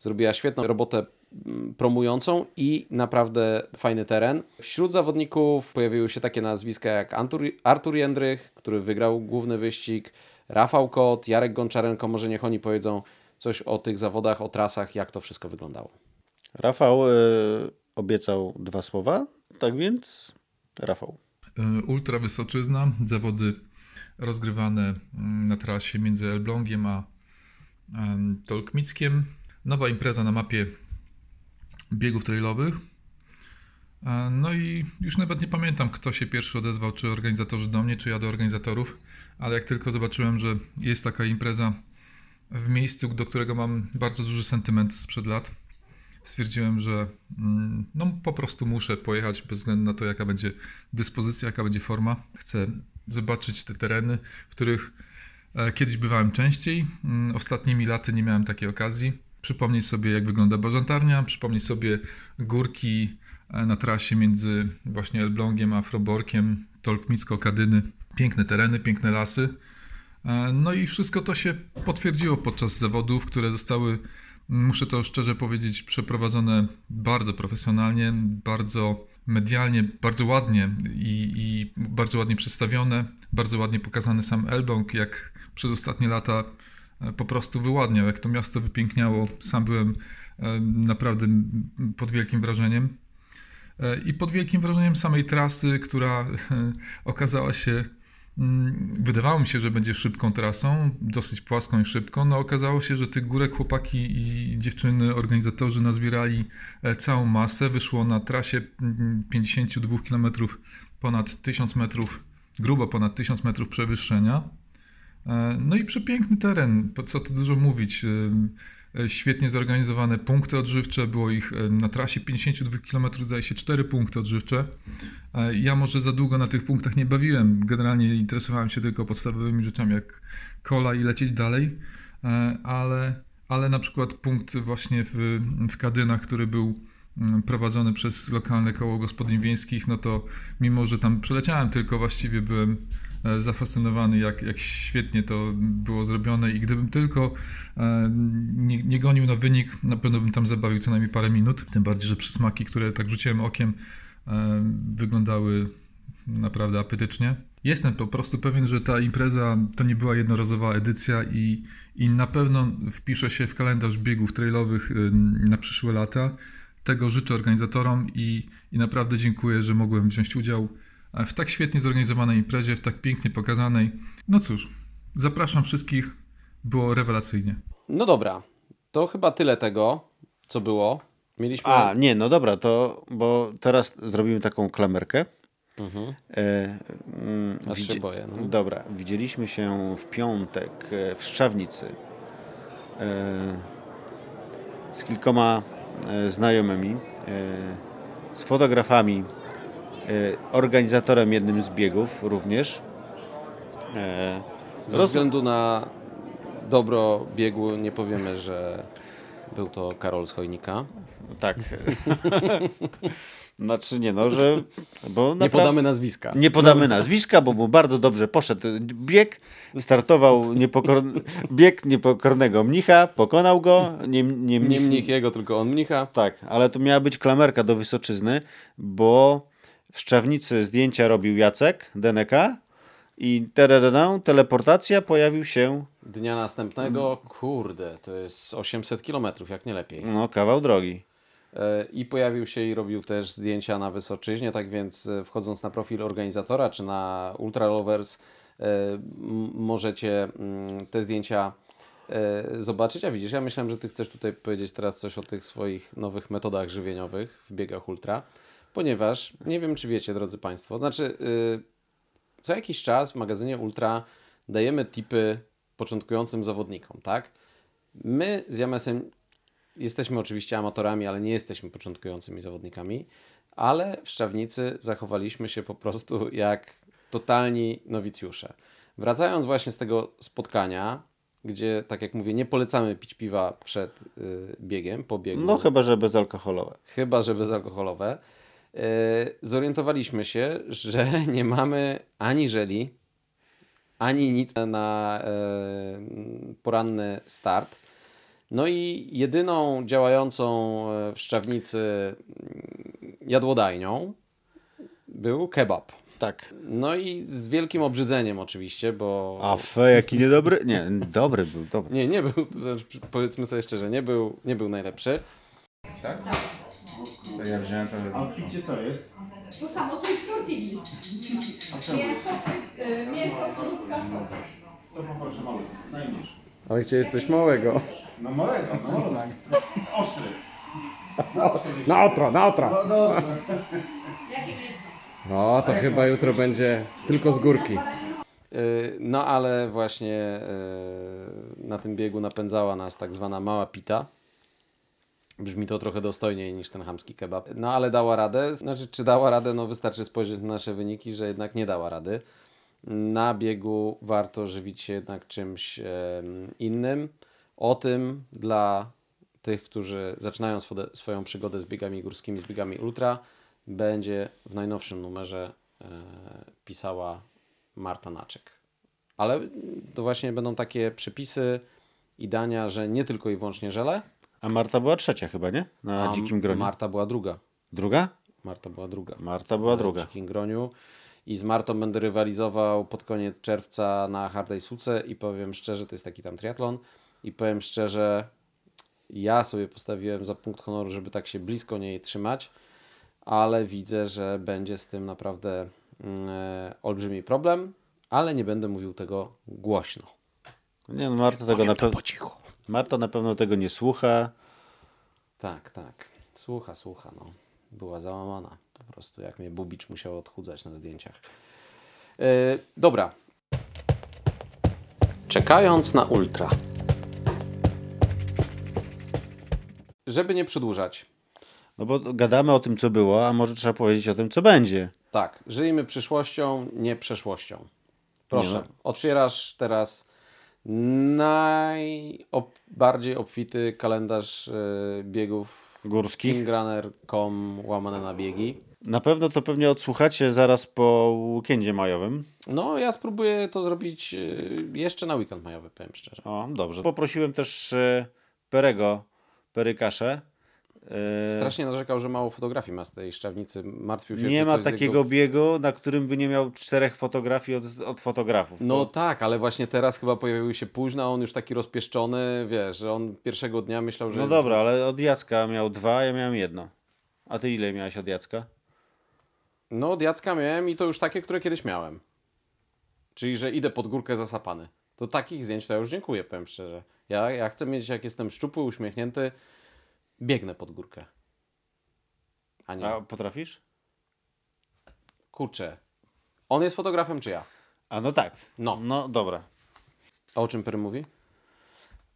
zrobiła świetną robotę mm, promującą i naprawdę fajny teren. Wśród zawodników pojawiły się takie nazwiska jak Artur, Artur Jędrych, który wygrał główny wyścig, Rafał Kot, Jarek Gonczarenko, może niech oni powiedzą coś o tych zawodach, o trasach, jak to wszystko wyglądało. Rafał e, obiecał dwa słowa, tak więc Rafał. E, Ultra Wysoczyzna, zawody rozgrywane mm, na trasie między Elblągiem a em, Tolkmickiem. Nowa impreza na mapie biegów trailowych. E, No i już nawet nie pamiętam, kto się pierwszy odezwał, czy organizatorzy do mnie, czy ja do organizatorów, ale jak tylko zobaczyłem, że jest taka impreza w miejscu, do którego mam bardzo duży sentyment sprzed lat, stwierdziłem, że mm, no, po prostu muszę pojechać bez względu na to, jaka będzie dyspozycja, jaka będzie forma. Chcę zobaczyć te tereny, w których e, kiedyś bywałem częściej. Mm, Ostatnimi laty nie miałem takiej okazji. Przypomnieć sobie, jak wygląda bażantarnia, przypomnieć sobie górki e, na trasie między właśnie Elblągiem a Froborkiem, Tolkmicko-Kadyny. Piękne tereny, piękne lasy. E, No i wszystko to się potwierdziło podczas zawodów, które zostały, muszę to szczerze powiedzieć, przeprowadzone bardzo profesjonalnie, bardzo medialnie, bardzo ładnie i, i bardzo ładnie przedstawione, bardzo ładnie pokazany sam Elbląg, jak przez ostatnie lata e, po prostu wyładniał, jak to miasto wypiękniało. Sam byłem e, naprawdę pod wielkim wrażeniem. E, I pod wielkim wrażeniem samej trasy, która okazała się Wydawało mi się, że będzie szybką trasą, dosyć płaską i szybką. No okazało się, że tych górek chłopaki i dziewczyny, organizatorzy nazbierali e, całą masę. Wyszło na trasie mm, 52 km ponad 1000 metrów, grubo ponad 1000 metrów przewyższenia. E, No i przepiękny teren, co tu dużo mówić. E, Świetnie zorganizowane punkty odżywcze, było ich e, na trasie 52 km, zdaje się 4 punkty odżywcze. E, Ja może za długo na tych punktach nie bawiłem. Generalnie interesowałem się tylko podstawowymi rzeczami, jak kola i lecieć dalej, ale, ale na przykład punkt właśnie w, w Kadynach, który był mm, prowadzony przez lokalne koło gospodyń wiejskich, no to mimo, że tam przeleciałem tylko, właściwie byłem zafascynowany, jak, jak świetnie to było zrobione i gdybym tylko e, nie, nie gonił na wynik, na pewno bym tam zabawił co najmniej parę minut, tym bardziej, że przysmaki, które tak rzuciłem okiem, e, wyglądały naprawdę apetycznie. Jestem po prostu pewien, że ta impreza to nie była jednorazowa edycja i, i na pewno wpisze się w kalendarz biegów trailowych y, na przyszłe lata. Tego życzę organizatorom i, i naprawdę dziękuję, że mogłem wziąć udział w tak świetnie zorganizowanej imprezie, w tak pięknie pokazanej. No cóż, zapraszam wszystkich, było rewelacyjnie. No dobra, to chyba tyle tego, co było. Mieliśmy... A, nie, no dobra, to bo teraz zrobimy taką klamerkę. Mhm. E, mm, Aż się widzi- boję, no. Dobra, widzieliśmy się w piątek e, w Szczawnicy e, z kilkoma e, znajomymi, e, z fotografami, organizatorem jednym z biegów również. E, Ze względu na dobro biegu nie powiemy, że był to Karol z Chojnika. Tak. *laughs* Znaczy nie no, że... Bo Nie podamy nazwiska. Nie podamy nazwiska, bo mu bardzo dobrze poszedł bieg. Startował niepokor... bieg niepokornego mnicha, pokonał go. Nie, nie, Nie mnich jego, tylko on mnicha. Tak, ale to miała być klamerka do Wysoczyzny, bo w Szczawnicy zdjęcia robił Jacek Deneka i tererę, teleportacja pojawił się Dnia następnego, kurde, to jest 800 km, jak nie lepiej. no kawał drogi. E, I pojawił się i robił też zdjęcia na Wysoczyźnie, tak więc e, wchodząc na profil organizatora czy na Ultra Lovers e, możecie mm, te zdjęcia zobaczyć. A widzisz, ja myślałem, że Ty chcesz tutaj powiedzieć teraz coś o tych swoich nowych metodach żywieniowych w biegach ultra, ponieważ nie wiem, czy wiecie, drodzy Państwo, znaczy y, co jakiś czas w magazynie Ultra dajemy tipy początkującym zawodnikom, tak? My z Jamesem jesteśmy oczywiście amatorami, ale nie jesteśmy początkującymi zawodnikami, ale w Szczawnicy zachowaliśmy się po prostu jak totalni nowicjusze. Wracając właśnie z tego spotkania, gdzie, tak jak mówię, nie polecamy pić piwa przed y, biegiem, po biegu. No chyba, że bezalkoholowe. Chyba, że bezalkoholowe. Yy, zorientowaliśmy się, że *laughs* nie mamy ani żeli, ani nic na yy, poranny start. No i jedyną działającą e, w Szczawnicy mm, jadłodajnią był kebab. Tak. No i z wielkim obrzydzeniem oczywiście, bo... A fe, jaki niedobry? Nie, dobry był, dobry. Nie, nie był, znaczy, powiedzmy sobie szczerze, nie był, nie był najlepszy. Tak? To ja wziąłem to... A w picie co jest? To samo co i w tortilli. A czemu? Mięso, y, mięso To poproszę mały, najmniejszy. Ale chciałeś coś małego. No małego, no małego. Ostry. Na otro, na otro. No dobra. No, to chyba jutro będzie tylko z górki. Yy, No ale właśnie yy, na tym biegu napędzała nas tak zwana mała pita. Brzmi to trochę dostojniej niż ten chamski kebab. No ale dała radę. Znaczy, czy dała radę? No wystarczy spojrzeć na nasze wyniki, że jednak nie dała rady. Na biegu warto żywić się jednak czymś innym. O tym dla tych, którzy zaczynają swode- swoją przygodę z biegami górskimi, z biegami ultra, będzie w najnowszym numerze e, pisała Marta Naczek. Ale to właśnie będą takie przepisy i dania, że nie tylko i wyłącznie żele. A Marta była trzecia chyba, nie? Na a dzikim gronie. Marta była druga. Druga? Marta była druga. Marta była Na druga. dzikim groniu. I z Martą będę rywalizował pod koniec czerwca na Hardej Suce i powiem szczerze, to jest taki tam triatlon i powiem szczerze, ja sobie postawiłem za punkt honoru, żeby tak się blisko niej trzymać, ale widzę, że będzie z tym naprawdę mm, e, olbrzymi problem, ale nie będę mówił tego głośno. Nie, no Marta tego na pewno. Marta na pewno tego nie słucha. Tak, tak. Słucha, słucha, no. Była załamana. Po prostu jak mnie Bubicz musiał odchudzać na zdjęciach. Yy, dobra. Czekając na ultra. Żeby nie przedłużać. No bo gadamy o tym, co było, a może trzeba powiedzieć o tym, co będzie. Tak, żyjmy przyszłością, nie przeszłością. Proszę, Nie no. otwierasz teraz najbardziej obfity kalendarz yy, biegów Górskich? kingrunner.com łamane na biegi. Na pewno to pewnie odsłuchacie zaraz po weekendzie majowym. No, ja spróbuję to zrobić yy, jeszcze na weekend majowy, powiem szczerze. O, dobrze. Poprosiłem też e, Perego, Perykaszę. E, Strasznie narzekał, że mało fotografii ma z tej szczawnicy. Martwił się, Nie ma takiego jego... biegu, na którym by nie miał czterech fotografii od, od fotografów. No tak, ale właśnie teraz chyba pojawiły się późno, a on już taki rozpieszczony, wiesz, że on pierwszego dnia myślał, że... No dobra, ale od Jacka miał dwa, ja miałem jedno. A ty ile miałeś od Jacka? No od Jacka miałem i to już takie, które kiedyś miałem. Czyli, że idę pod górkę zasapany. To takich zdjęć to ja już dziękuję, powiem szczerze. Ja, ja chcę mieć, jak jestem szczupły, uśmiechnięty, biegnę pod górkę. A nie. A potrafisz? Kurczę. On jest fotografem czy ja? A no tak. No. No dobra. A o czym Pery mówi?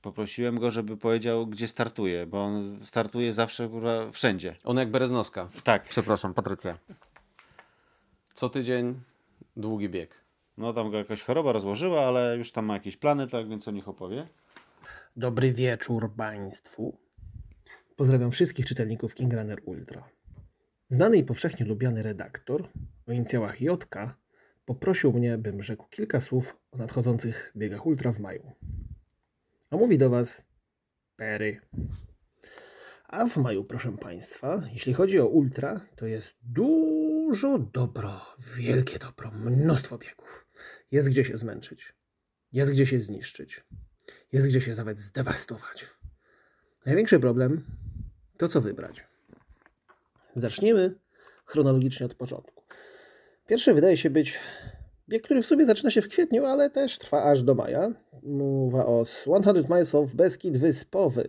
Poprosiłem go, żeby powiedział, gdzie startuje, bo on startuje zawsze kurwa, wszędzie. On jak Bereznowska. Tak. Przepraszam, Patrycja. Co tydzień długi bieg. No tam go jakaś choroba rozłożyła, ale już tam ma jakieś plany, tak więc o nich opowie. Dobry wieczór Państwu. Pozdrawiam wszystkich czytelników King Runner Ultra. Znany i powszechnie lubiany redaktor o inicjałach JK poprosił mnie, bym rzekł kilka słów o nadchodzących biegach ultra w maju. A mówi do Was Perry. A w maju, proszę Państwa, jeśli chodzi o ultra, to jest dużo dobro, wielkie dobro, mnóstwo biegów. Jest gdzie się zmęczyć, jest gdzie się zniszczyć, jest gdzie się nawet zdewastować. Największy problem to co wybrać. Zacznijmy chronologicznie od początku. Pierwszy wydaje się być bieg, który w sumie zaczyna się w kwietniu, ale też trwa aż do maja. Mowa o 100 Miles of Beskid Wyspowy.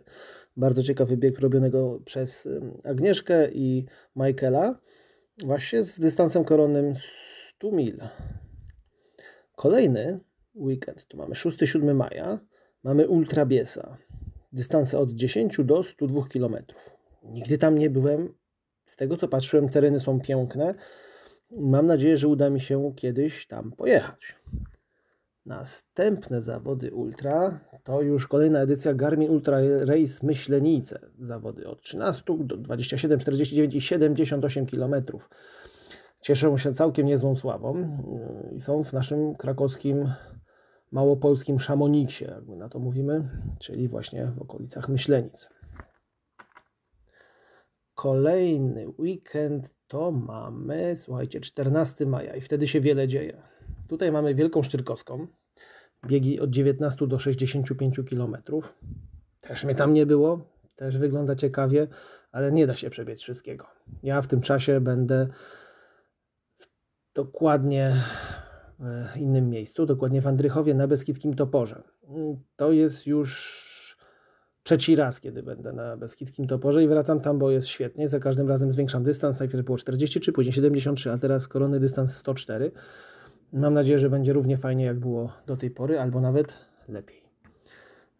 Bardzo ciekawy bieg robionego przez Agnieszkę i Michaela. Właśnie z dystansem koronnym 100 mil. Kolejny weekend, tu mamy 6-7 maja, mamy Ultra Biesa. Dystanse od 10 do 102 km. Nigdy tam nie byłem. Z tego co patrzyłem, tereny są piękne. Mam nadzieję, że uda mi się kiedyś tam pojechać. Następne zawody Ultra to już kolejna edycja Garmin Ultra Race Myślenice. Zawody od 13 do 27, 49 i 78 km. Cieszą się całkiem niezłą sławą yy, i są w naszym krakowskim, małopolskim Szamoniksie, jak my na to mówimy, czyli właśnie w okolicach Myślenic. Kolejny weekend to mamy, słuchajcie, 14 maja i wtedy się wiele dzieje. Tutaj mamy Wielką Szczyrkowską, biegi od 19 do 65 km. Też mnie tam nie było, też wygląda ciekawie, ale nie da się przebiec wszystkiego. Ja w tym czasie będę dokładnie innym miejscu, dokładnie w Andrychowie na Beskidzkim Toporze. To jest już trzeci raz, kiedy będę na Beskidzkim Toporze i wracam tam, bo jest świetnie. Za każdym razem zwiększam dystans. Najpierw było 43, później 73, a teraz korony dystans 104. Mam nadzieję, że będzie równie fajnie, jak było do tej pory, albo nawet lepiej.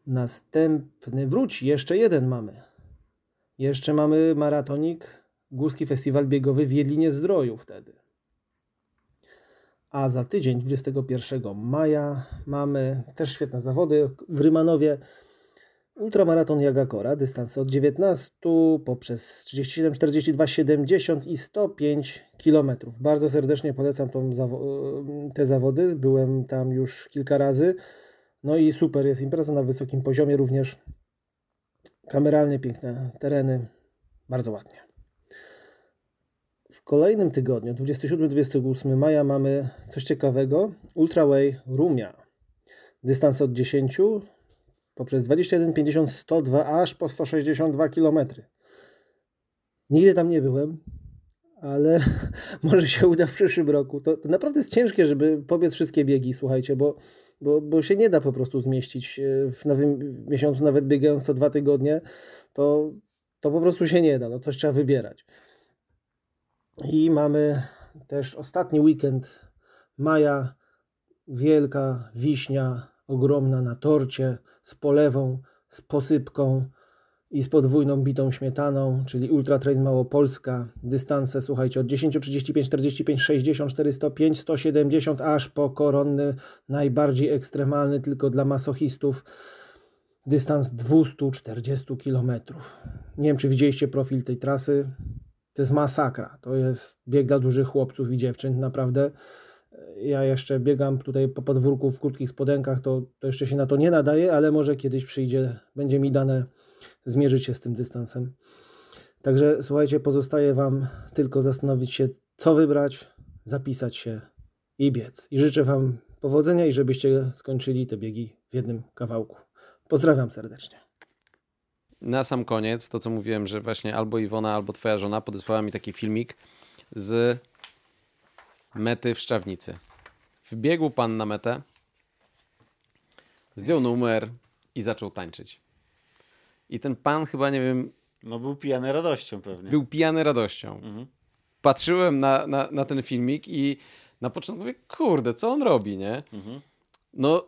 Następny, wróć, jeszcze jeden mamy. Jeszcze mamy maratonik, Górski Festiwal Biegowy w Jedlinie Zdroju wtedy. A za tydzień, 21 maja, mamy też świetne zawody w Rymanowie. Ultramaraton Jagakora, dystanse od 19 poprzez 37, 42, 70 i 105 km. Bardzo serdecznie polecam tą, te zawody. Byłem tam już kilka razy. No i super jest impreza na wysokim poziomie, również kameralnie piękne tereny. Bardzo ładnie. W kolejnym tygodniu, 27-28 maja, mamy coś ciekawego. Ultraway Rumia. Dystans od 10 poprzez 21, 50, 102 aż po 162 km. Nigdy tam nie byłem, ale *laughs* może się uda w przyszłym roku. To, to, naprawdę jest ciężkie, żeby pobiec wszystkie biegi, słuchajcie, bo, bo, bo się nie da po prostu zmieścić e, w nowym miesiącu, nawet biegając co dwa tygodnie, to, to po prostu się nie da, no coś trzeba wybierać. I mamy też ostatni weekend maja, wielka wiśnia, ogromna na torcie, z polewą, z posypką i z podwójną bitą śmietaną, czyli Ultra Trail Małopolska. Dystanse, słuchajcie, od 10, 35, 45, 60, 405, 170, aż po koronny, najbardziej ekstremalny, tylko dla masochistów, dystans 240 km. Nie wiem, czy widzieliście profil tej trasy. To jest masakra. To jest bieg dla dużych chłopców i dziewczyn, naprawdę ja jeszcze biegam tutaj po podwórku w krótkich spodenkach, to, to jeszcze się na to nie nadaje, ale może kiedyś przyjdzie, będzie mi dane zmierzyć się z tym dystansem. Także słuchajcie, pozostaje Wam tylko zastanowić się, co wybrać, zapisać się i biec. I życzę Wam powodzenia i żebyście skończyli te biegi w jednym kawałku. Pozdrawiam serdecznie. Na sam koniec, to co mówiłem, że właśnie albo Iwona, albo Twoja żona podesłała mi taki filmik z mety w Szczawnicy. Wbiegł pan na metę, zdjął numer i zaczął tańczyć. I ten pan chyba, nie wiem... No był pijany radością pewnie. Był pijany radością. Mhm. Patrzyłem na, na, na, ten filmik i na początku mówię, kurde, co on robi, nie? Mhm. No,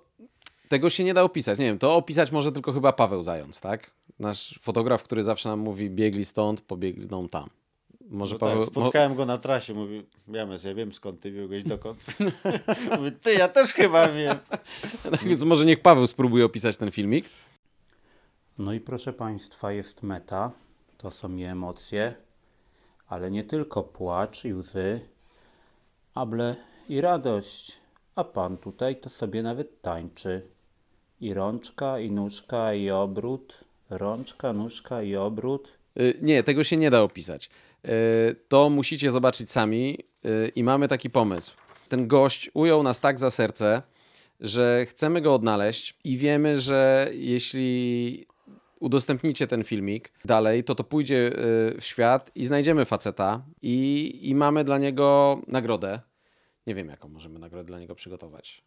tego się nie da opisać. Nie wiem, to opisać może tylko chyba Paweł Zając, tak? Nasz fotograf, który zawsze nam mówi, biegli stąd, pobiegną tam. Może no Paweł... tak, spotkałem go na trasie, mówi, James, ja wiem skąd ty biegłeś, dokąd. *laughs* mówi, ty, ja też chyba wiem. *laughs* tak więc może niech Paweł spróbuje opisać ten filmik. No i proszę Państwa, jest meta, to są je emocje, ale nie tylko płacz i łzy, ale i radość. A Pan tutaj to sobie nawet tańczy. I rączka, i nóżka, i obrót. Rączka, nóżka i obrót. Yy, nie, tego się nie da opisać. Y, to musicie zobaczyć sami y, i mamy taki pomysł. Ten gość ujął nas tak za serce, że chcemy go odnaleźć i wiemy, że jeśli udostępnicie ten filmik dalej, to to pójdzie y, w świat i znajdziemy faceta i, i mamy dla niego nagrodę. Nie wiem, jaką możemy nagrodę dla niego przygotować.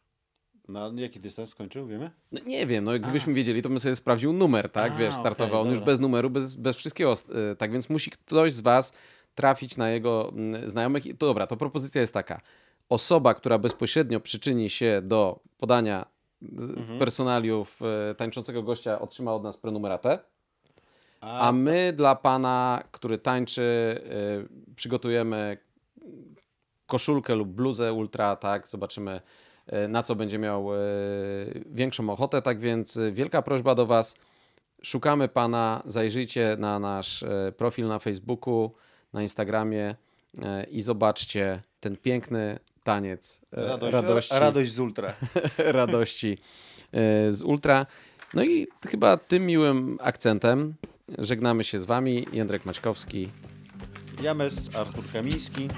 Na jaki dystans skończył, wiemy? No, nie wiem, no gdybyśmy wiedzieli, to bym sobie sprawdził numer, tak? A, Wiesz, startował okay, on już bez numeru, bez, bez wszystkiego. Y, tak więc musi ktoś z Was trafić na jego mm, znajomych. I to dobra, to propozycja jest taka. Osoba, która bezpośrednio przyczyni się do podania y, mhm. personaliów y, tańczącego gościa, otrzyma od nas prenumeratę. A, a my dla pana, który tańczy, przygotujemy koszulkę lub bluzę ultra, tak? Zobaczymy E, na co będzie miał e, większą ochotę. Tak więc e, wielka prośba do Was. Szukamy Pana, zajrzyjcie na nasz profil na Facebooku, na Instagramie i zobaczcie ten piękny taniec Radość, radości. Radość z ultra. *laughs* radości z ultra. No i chyba tym miłym akcentem żegnamy się z Wami. Jędrek Maćkowski. James Artur Kamiński.